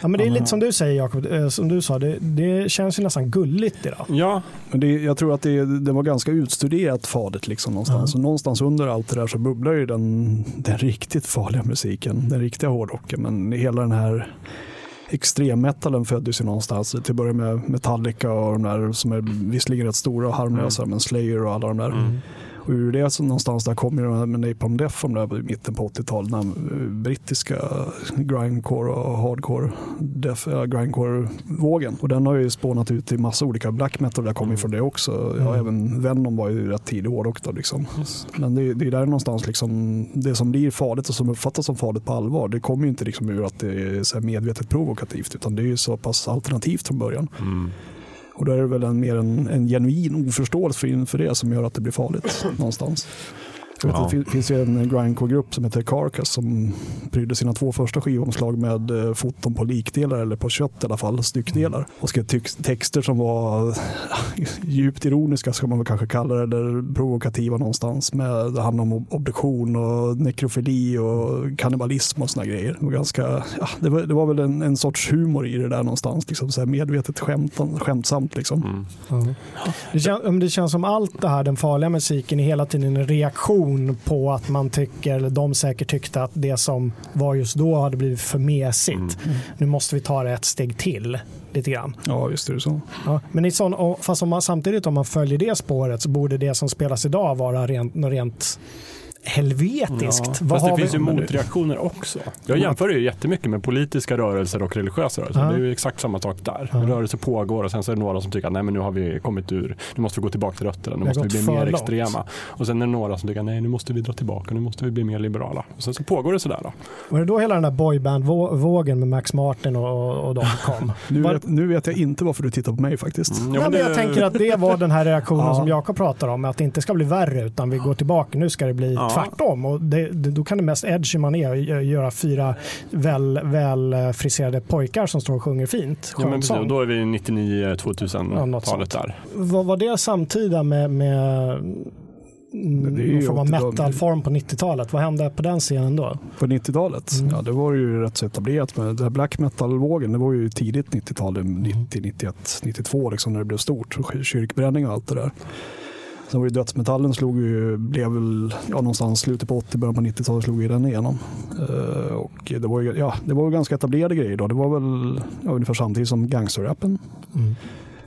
Ja, men det är lite som du säger Jakob, eh, som du sa, det, det känns ju nästan gulligt idag. Ja, Men det, jag tror att det, det var ganska utstuderat farligt liksom någonstans. Och någonstans under allt det där så bubblar ju den, den riktigt farliga musiken, den riktiga hårdrocken. Men hela den här extremmetalen föddes ju någonstans. Till att börja med Metallica och de där som är visserligen rätt stora och harmlösa, men Slayer och alla de där. Mm. Och ur det så någonstans där kommer ju de här med Napalm Death från där i mitten på 80-talet. Den eh, brittiska grindcore och hardcore death, äh, grindcore-vågen. Och den har ju spånat ut i massa olika black metal. Där kommer ju från det också. Ja, Mm. även Venom var ju rätt tidig hårdrock då liksom. Just. Men det, det är där någonstans liksom, det som blir farligt och som uppfattas som farligt på allvar. Det kommer ju inte liksom ur att det är medvetet provokativt. Utan det är ju så pass alternativt från början. Mm. Och då är det väl en, mer en, en genuin oförståelse för, inför det som gör att det blir farligt någonstans. Jag vet, Ja. Det fin- finns ju en grindcore-grupp som heter Carcass som prydde sina två första skivomslag med eh, foton på likdelar eller på kött i alla fall, styckdelar. Och skrev texter som var djupt ironiska ska man väl kanske kalla det, eller provokativa någonstans. Med, det handlar om obduktion och nekrofili och kannibalism och såna grejer. Det var, ganska, ja, det var, det var väl en, en sorts humor i det där någonstans, liksom så här medvetet skämtan, skämtsamt. Liksom. Mm. Det, kän, det känns som allt det här, den farliga musiken, är hela tiden en reaktion på att man tycker, eller de säkert tyckte att det som var just då hade blivit för mesigt. Mm. Nu måste vi ta det ett steg till lite grann. Ja, visst är det så. Ja, men i sån, fast om man, samtidigt om man följer det spåret så borde det som spelas idag vara rent, rent helvetiskt. Ja. Vad Fast det finns vi- ju motreaktioner också. Jag jämför det ju jättemycket med politiska rörelser och religiösa rörelser. Ja. Det är ju exakt samma sak där. Ja. En rörelse pågår och sen så är det några som tycker att nej, men nu har vi kommit ur, nu måste vi gå tillbaka till rötterna, nu måste vi bli mer långt. extrema. Och sen är det några som tycker nej, nu måste vi dra tillbaka, nu måste vi bli mer liberala. Och sen så pågår det sådär. Då. Var det då hela den där boyband-vågen med Max Martin och, och de kom? Nu Var- vet, nu vet jag inte varför du tittar på mig faktiskt. Mm, Ja, ja, men men jag det- tänker att det var den här reaktionen Ja. som Jakob pratar om, att det inte ska bli värre utan vi går tillbaka, nu ska det bli Ja. Tvärtom. Och det, det, då kan det mest edgy man är gö- göra fyra väl, väl friserade pojkar som står och sjunger fint. Ja, men precis, då är vi Ja, något 99-2000-talet sånt. där. Vad var det samtida med, med någon form av 80-tal. metalform på 90-talet? Vad hände på den scenen då? På 90-talet, Mm. ja det var ju rätt så etablerat med det här black metal-vågen. Det var ju tidigt 90-tal, 90, 91, 92 liksom när det blev stort. Kyrkbränning och allt det där. Sen var ju dödsmetallen slog ju, blev väl ja, någonstans slutet på 80, början på 90-talet slog ju den igenom. Eh, och det var ju ja, det var ju ganska etablerade grejer då. Det var väl ja, ungefär samtidigt som gangsterrappen. Mm.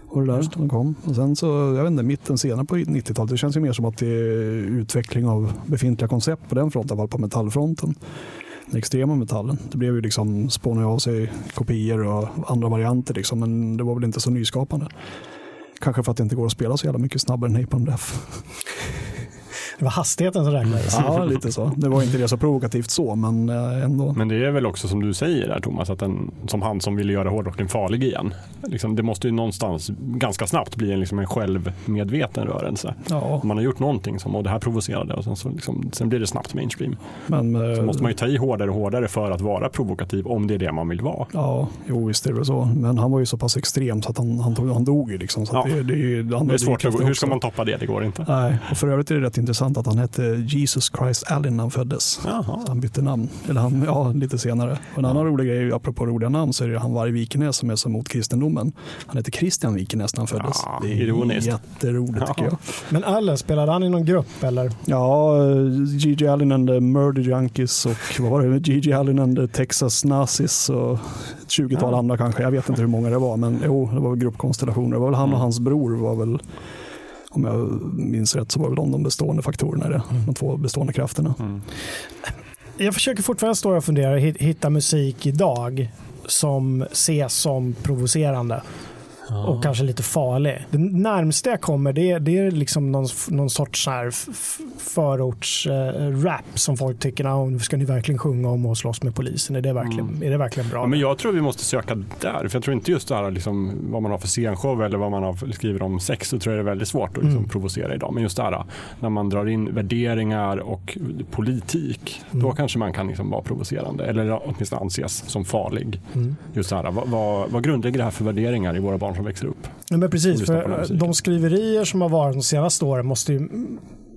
Och det där som kom. Och sen så, jag vet inte, mitten senare på 90-talet, det känns ju mer som att det är utveckling av befintliga koncept på den fronten, i alla på metallfronten. Den extrema metallen. Det blev ju liksom, spånade av sig kopior och andra varianter liksom, men det var väl inte så nyskapande. Kanske för att det inte går att spela så jävla mycket snabbare än Napalm Death. Det var hastigheten som räknades. Ja, lite så. Det var inte det så provokativt så, men eh, ändå. Men det är väl också som du säger där Thomas, att den, som han som ville göra hårdrocken farlig igen. Liksom, det måste ju någonstans ganska snabbt bli en, liksom en självmedveten rörelse. Ja, Man har gjort någonting som, och det här provocerade och sen, så liksom, sen blir det snabbt mainstream. men... eh, Så måste man ju ta i hårdare och hårdare för att vara provokativ om det är det man vill vara. Ja, jo visst är det väl så. Men han var ju så pass extrem så att han, han, tog, han dog ju liksom. Så att Ja. det, det, andra Det är svårt, hur ska man toppa det? Det går inte. Nej, och för övrigt är det rätt intressant att han hette Jesus Christ Allen när han föddes. Han bytte namn, eller han, ja, lite senare. Och en annan rolig grej, apropå roliga namn, så är det han Varg Vikenäs som är så mot kristendomen. Han heter Christian Vikenäs när han föddes. Ja, det är ironiskt. jätteroligt tycker Ja. jag. Men Allen, spelade han i någon grupp eller? Ja, Gigi Allen and the Murder Junkies och vad var det? Gigi Allen and the Texas Nazis och ett 20-tal Ja. andra kanske. Jag vet inte hur många det var, men jo, det var väl gruppkonstellationer. Det var väl han och Mm. hans bror var väl, om jag minns rätt, så var väl de de bestående faktorerna det. De två bestående krafterna. Mm. Jag försöker fortfarande stå och fundera och hit- hitta musik idag som ses som provocerande och kanske lite farlig. Det närmaste jag kommer det är, det är liksom någon, någon sorts så här f- f- förorts-rap som folk tycker, "Ah, ska ni verkligen sjunga om och slåss med polisen? Är det verkligen, Mm. är det verkligen bra? Ja, men jag tror vi måste söka där. För jag tror inte just det här liksom, vad man har för scenshow eller vad man har skriver om sex så tror jag det är väldigt svårt att liksom, Mm. provocera idag. Men just det här när man drar in värderingar och politik. Då Mm. kanske man kan liksom vara provocerande eller åtminstone anses som farlig. Mm. Just det här, vad, vad, vad grundlägger det här för värderingar i våra barn som växer upp? Ja, men precis, för de skriverier som har varit de senaste åren måste ju,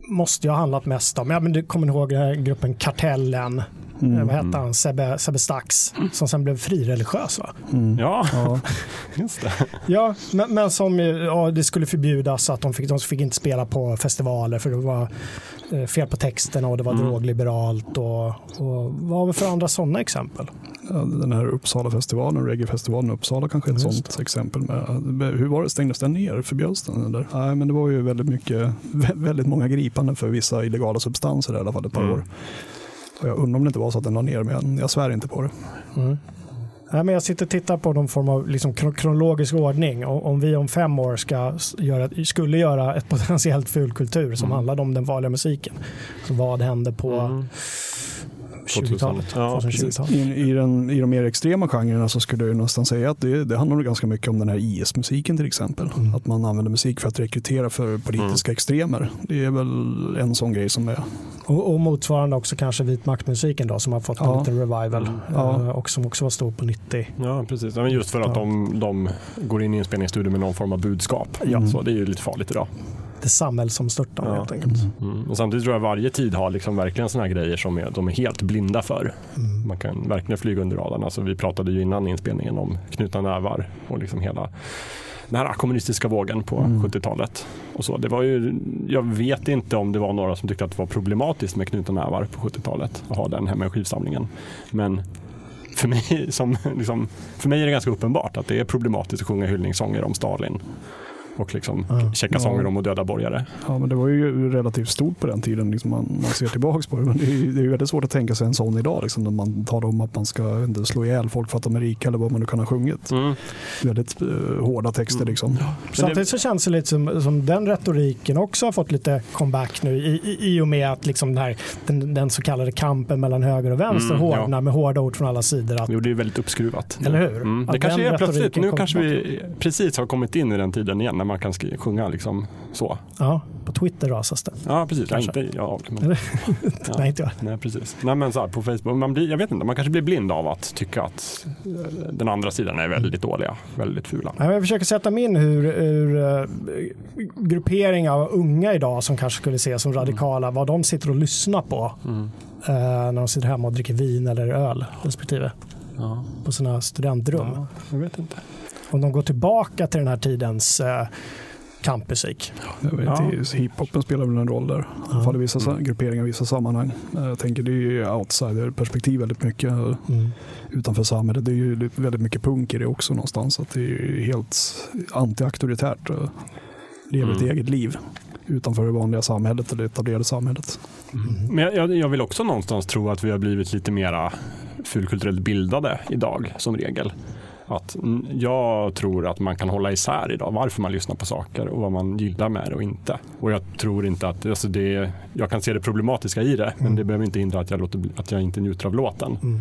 måste ju ha handlat mest om, ja men du kommer ihåg den här gruppen Kartellen, Mm. Eh, vad hette han, Sebbe, Sebbe Stax, som sen blev frireligiös va? Mm. Ja, Ja. just det. Ja, men, men som ja, det skulle förbjudas att de fick, de fick inte spela på festivaler för det var eh, fel på texterna och det var Mm. drogliberalt och, och vad har vi för andra sådana exempel? Ja, Den här Uppsala-festivalen, reggae-festivalen i Uppsala kanske är ett Just sånt exempel. Med, hur var det, stängdes den ner? Förbjöds den? Eller? Nej, men det var ju väldigt mycket, vä- väldigt många gripanden för vissa illegala substanser i alla fall ett par Mm. år. Och jag undrar om det inte var så att den la ner, men jag, jag svär inte på det. Mm. Nej, men jag sitter och tittar på någon form av liksom kro- kronologisk ordning. Om vi om fem år ska göra, skulle göra ett potentiellt fulkultur som Mm. handlade om den vanliga musiken. Så vad hände på Mm. 20-talet? 2000. Ja, 2020-talet? I, i, den, I de mer extrema genrerna så skulle jag ju nästan säga att det, det handlar nog ganska mycket om den här IS-musiken till exempel. Mm. Att man använder musik för att rekrytera för politiska extremer. Det är väl en sån grej som är Och, och motsvarande också kanske vit maktmusiken då som har fått en Ja. liten revival. Mm. Ja. eh, Och som också var stor på 90. Ja, precis. Men just för att de, de går in i inspelningsstudion med någon form av budskap. Ja. Så det är ju lite farligt idag. Det samhällsomstörtande Ja. helt enkelt. Mm. Och samtidigt tror jag varje tid har liksom verkligen här grejer som är, de är helt blinda för. Mm. Man kan verkligen flyga under radarn. Alltså, vi pratade ju innan inspelningen om knutna nävar och liksom hela den här kommunistiska vågen på Mm. 70-talet. Och så. Det var ju, jag vet inte om det var några som tyckte att det var problematiskt med knutna nävar på 70-talet att ha den hemma i skivsamlingen. Men för mig, som, liksom, för mig är det ganska uppenbart att det är problematiskt att sjunga hyllningssånger om Stalin och liksom Ja. käcka Ja. sånger om att döda borgare. Ja, men det var ju relativt stort på den tiden. Liksom man, man ser tillbaka på det. Men det är, ju- det är ju väldigt svårt att tänka sig en sån idag. Liksom, när man talar om att man ska inte slå ihjäl folk för att de är rika eller vad man nu kan ha sjungit. Mm. Väldigt eh, hårda texter. Mm. Liksom. Samtidigt så känns det lite som, som den retoriken också har fått lite comeback nu i, i, i och med att liksom den, här, den, den så kallade kampen mellan höger och vänster Mm, ja. hårdnar med hårda ord från alla sidor. Att, Jo, det är väldigt uppskruvat. Eller hur? Mm. Det kanske är plötsligt, nu kanske vi precis har kommit in i den tiden igen när man kan sjunga liksom så. ja, på Twitter rasas det. Ja, precis. Ja, inte, ja, men? Ja. Nej, inte jag. nej, precis. Nej, men så här, på Facebook, man blir, jag vet inte, man kanske blir blind av att tycka att eh, den andra sidan är väldigt dåliga, väldigt fula. Jag försöker sätta mig in hur, hur uh, grupperingar av unga idag som kanske skulle ses som radikala, vad de sitter och lyssnar på Mm. eh, när de sitter hemma och dricker vin eller öl respektive Ja. på sina studentrum. Ja, jag vet inte. Om de går tillbaka till den här tidens uh, kampmusik. Ja. ja. Hiphopen spelar väl en roll där. I alla fall i vissa sa- grupperingar i vissa sammanhang. Eh, Jag tänker det är ju outsider-perspektiv väldigt mycket. eh, Mm. utanför samhället. Det är ju väldigt mycket punk i det också någonstans. Att det är ju helt anti-auktoritärt. och Lever ett Mm. eget liv utanför det vanliga samhället eller etablerade samhället. Men jag- jag, jag vill också någonstans tro att vi har blivit lite mera fulkulturellt bildade idag som regel. Att mm, jag tror att man kan hålla isär idag varför man lyssnar på saker och vad man gillar med det och inte. Och jag tror inte att, alltså det, jag kan se det problematiska i det, men det behöver inte hindra att jag, låter, att jag inte njuter av låten. Mm.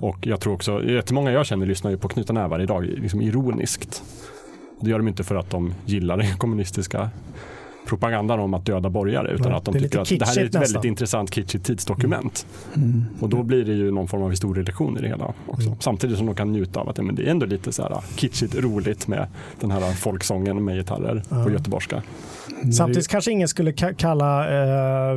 Och jag tror också, jättemånga jag känner lyssnar ju på Knuta nävar idag, liksom ironiskt. Det gör de inte för att de gillar den kommunistiska propagandan om att döda borgare utan Nej, att de tycker att det här är ett nästan. väldigt intressant kitschigt tidsdokument. Mm. Och då blir det ju någon form av historielektion i det hela också. Mm. Samtidigt som de kan njuta av att ja, men det är ändå lite så här kitschigt roligt med den här folksången med gitarrer Ja. på göteborgska. Samtidigt kanske ingen skulle ka- kalla, eh,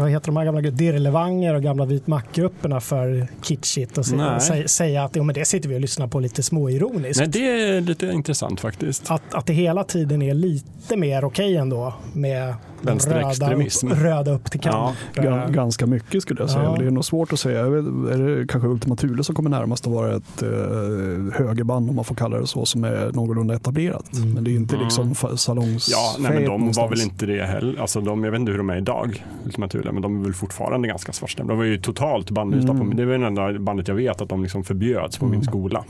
vad heter de här gamla dirrelevanger och gamla vitmackgrupperna för kitschigt och Nej. sä- sä- säga att jo, men det sitter vi och lyssnar på lite småironiskt. Nej, det är lite intressant faktiskt. Att, att det hela tiden är lite mer okej ändå med den röda, Vänsterextremism. upp- röda upp till Ja, kamp. Ga- Ganska mycket skulle jag säga. Ja. Det är nog svårt att säga. Är det kanske Ultima Thule som kommer närmast att vara ett eh, högerband om man får kalla det så som är någorlunda etablerat. Mm. Men det är inte Mm. liksom salongs Ja, nej, men de var någonstans. väl inte det heller. Alltså, de, jag vet inte hur de är idag, Ultima Thule, men de är väl fortfarande ganska svartstämda. De var ju totalt bannlysta. Mm. På, det var ju det enda bandet jag vet att de liksom förbjöds på Mm. min skola.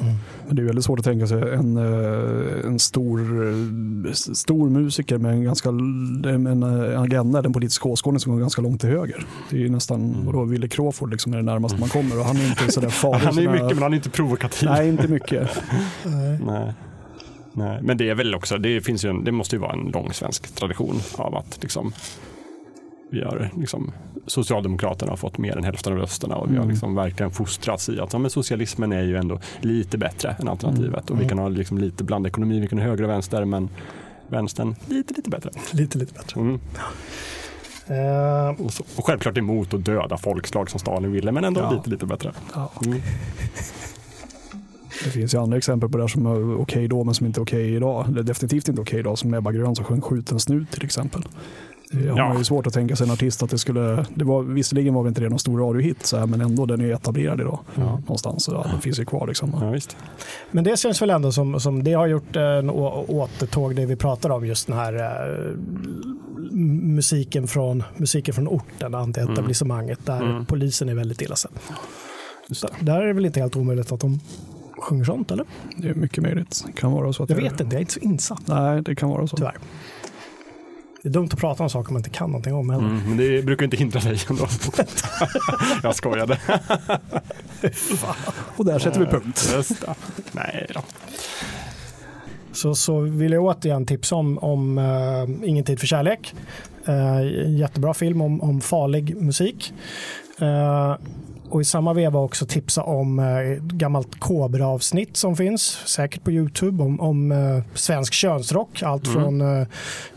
Men det är väldigt svårt att tänka sig en, eh, en stor, eh, stor musiker med en ganska en agenda, den politiska åskådning som går ganska långt till höger. Det är ju nästan, Mm. vadå, Wille Crawford liksom är det närmaste man kommer och han är inte sådär farlig. Han är sådär- mycket, men han är inte provokativ. Nej, inte mycket. Nej. Nej. Nej. Men det är väl också, det, finns ju en, det måste ju vara en lång svensk tradition av att liksom, vi har liksom, Socialdemokraterna har fått mer än hälften av rösterna och vi har Mm. liksom verkligen fostrats i att ja, men socialismen är ju ändå lite bättre än alternativet och vi Mm. kan ha liksom lite blandekonomi, vi kan ha höger och vänster men vänstern lite, lite bättre. Lite, lite bättre. Mm. Eh, Och, så, och självklart emot att döda folkslag som Stalin ville men ändå Ja. lite, lite bättre. Ja. Mm. Det finns ju andra exempel på det här som är okej då men som inte är okej idag. Eller definitivt inte okej idag som Ebba Grön som sjöng Skjuten snut till exempel. Det har Ja. man ju svårt att tänka sig en artist att det skulle, det var, visserligen var väl inte det någon stor radiohit så här, men ändå den är etablerad idag. Ja. Någonstans, så ja, den finns ju kvar liksom. Ja, visst. Men det känns väl ändå som, som det har gjort en å- återtåg det vi pratar om just den här eh, musiken från, musiken från orten, antietablissemanget där Mm. polisen är väldigt illa sedd. Det. Där är det väl inte helt omöjligt att de sjunger sånt eller? Det är mycket möjligt. Det kan vara så att Jag det- vet inte, jag är inte så insatt Nej, det kan vara så. tyvärr. Det är dumt att prata om saker man inte kan någonting om heller. Mm, men det brukar inte hindra dig ändå. jag skojade. Och där sätter vi punkt. Det. Nej då. Så, så vill jag återigen tipsa om, om eh, Ingen tid för kärlek. Uh, jättebra film om, om farlig musik. Eh, och i samma veva också tipsa om ett gammalt Kobra-avsnitt som finns, säkert på Youtube, om, om eh, svensk könsrock. Allt Mm. från uh,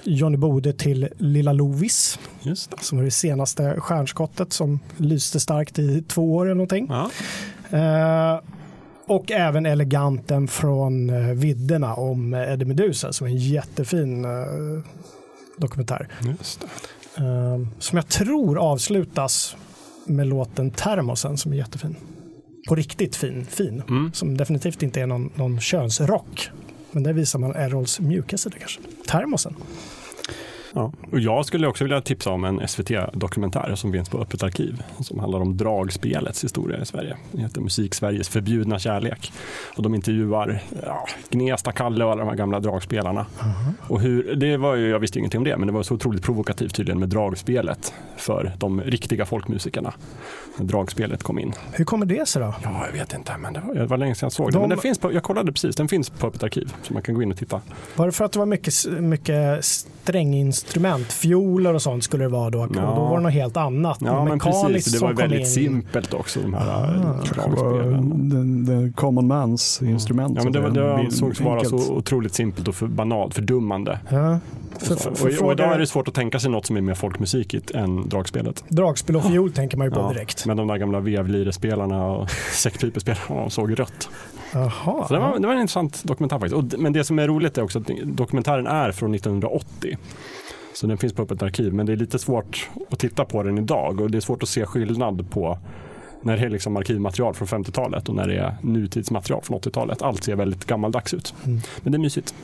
Johnny Bode till Lilla Lovis, Just det. som var det senaste stjärnskottet som lyste starkt i två år eller någonting. Ja. Eh, och även Eleganten från uh, Vidderna om Eddie Meduza som är en jättefin eh, dokumentär. Eh, som jag tror avslutas med låten Termosen som är jättefin. På riktigt fin, fin. Mm. Som definitivt inte är någon, någon könsrock. Men där visar man Errols mjuka sida kanske. Termosen. Ja. Och jag skulle också vilja tipsa om en SVT-dokumentär som finns på Öppet arkiv som handlar om dragspelets historia i Sverige. Den heter Musik Sveriges förbjudna kärlek. Och de intervjuar ja, Gnesta, Kalle och alla de här gamla dragspelarna. Och hur, det var ju, jag visste ingenting om det, men det var så otroligt provokativt tydligen med dragspelet för de riktiga folkmusikerna. När dragspelet kom in. Hur kommer det sig då? Ja, jag vet inte, men det var, det var länge sedan jag såg De- det. Men den finns på, jag kollade precis, den finns på Öppet arkiv så man kan gå in och titta. Var det för att det var mycket, mycket stränginstrument, fioler och sånt skulle det vara då? Och Ja. då var det något helt annat. Ja, men mekaniskt precis. Det var väldigt in. simpelt också, de här Ah. dragspelen. den, den common mans instrument. Ja, men det, var, det ansågs vara så otroligt simpelt och för banalt, fördummande. Ja. Och, För, för, och, för, och, fråga- idag är det svårt att tänka sig något som är mer folkmusikigt än dragspelet. Dragspel och fiol tänker man ju på Ja, direkt. Men de där gamla vevlirespelarna och säckpipespelarna såg rött. Jaha. Så det var, det var en intressant dokumentär faktiskt. Och, men det som är roligt är också att dokumentären är från 1980. Så den finns på öppet arkiv, men det är lite svårt att titta på den idag och det är svårt att se skillnad på när det är liksom arkivmaterial från 50-talet och när det är nutidsmaterial från 80-talet. Allt ser väldigt gammaldags ut. Mm. Men det är mysigt.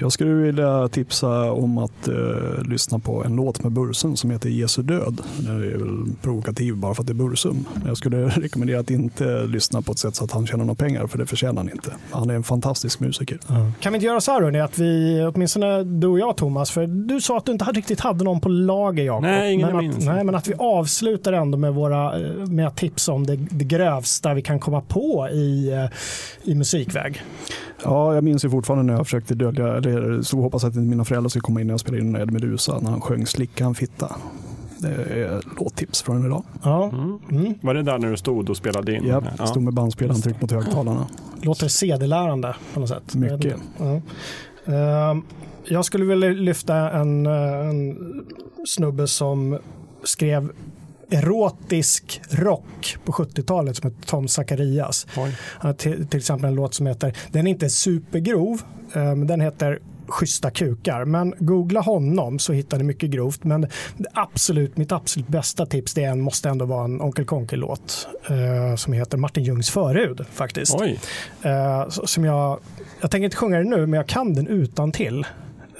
Jag skulle vilja tipsa om att eh, lyssna på en låt med Bursum som heter Jesu död. Den är väl provokativ bara för att det är Bursum. Jag skulle rekommendera att inte lyssna på ett sätt så att han tjänar några pengar, för det förtjänar han inte. Han är en fantastisk musiker. Kan vi inte göra så här hörni, att vi, åtminstone du och jag Thomas, för du sa att du inte riktigt hade någon på lager Jakob. Nej, ingen men, att, nej, men att vi avslutar ändå med, våra, eh, med att tipsa om det, det grövsta vi kan komma på i, eh, i musikväg. Ja, jag minns ju fortfarande när jag försökte dölja, eller så hoppas att inte mina föräldrar skulle komma in när jag spelade in Ed Medusa när han sjöng Slicka en fitta. Det är låttips från idag. Ja, Mm. Var det där när du stod och spelade in? Japp, stod med bandspelaren tryckt mot högtalarna. låter CD-lärande på något sätt. Mycket. Ja. Ehm, Jag skulle vilja lyfta en, eh, en snubbe som skrev erotisk rock på 70-talet som heter Tom Zacharias. Han har till, till exempel en låt som heter, den är inte supergrov, eh, men den heter Schyssta kukar. Men googla honom så hittar ni mycket grovt. Men absolut, mitt absolut bästa tips det är en, måste ändå vara en Onkel Konkel-låt eh, som heter Martin Ljungs förhud faktiskt. Eh, som jag, jag tänker inte sjunga den nu, men jag kan den utan till.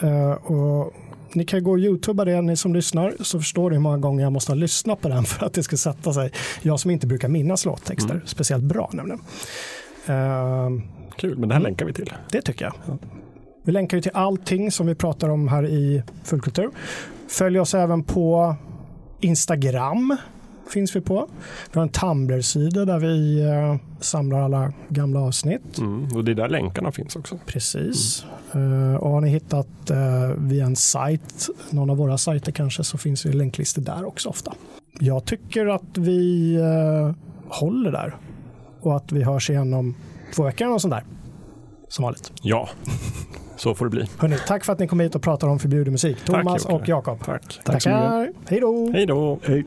Eh, och ni kan gå och youtuba det, ni som lyssnar, så förstår ni hur många gånger jag måste ha lyssnat på den för att det ska sätta sig. Jag som inte brukar minnas låttexter speciellt bra nämligen. Eh, kul. Men det här länkar vi till. det tycker jag. Vi länkar ju till allting som vi pratar om här i Fullkultur. Följ oss även på Instagram. Finns vi på. Vi har en Tumblr-sida där vi eh, samlar alla gamla avsnitt. Mm. Och det är där länkarna finns också. Precis. Eh, och har ni hittat uh, via en sajt, någon av våra sajter kanske, så finns det länklistor där också ofta. Jag tycker att vi eh, håller där och att vi hörs igen om två veckor eller sånt där. Som vanligt. Ja, så får det bli. Hörrni, tack för att ni kom hit och pratade om förbjuden musik. Thomas Jocke. och Jakob. Tack. Tack. Tackar. Hej då. Hej då. Hej.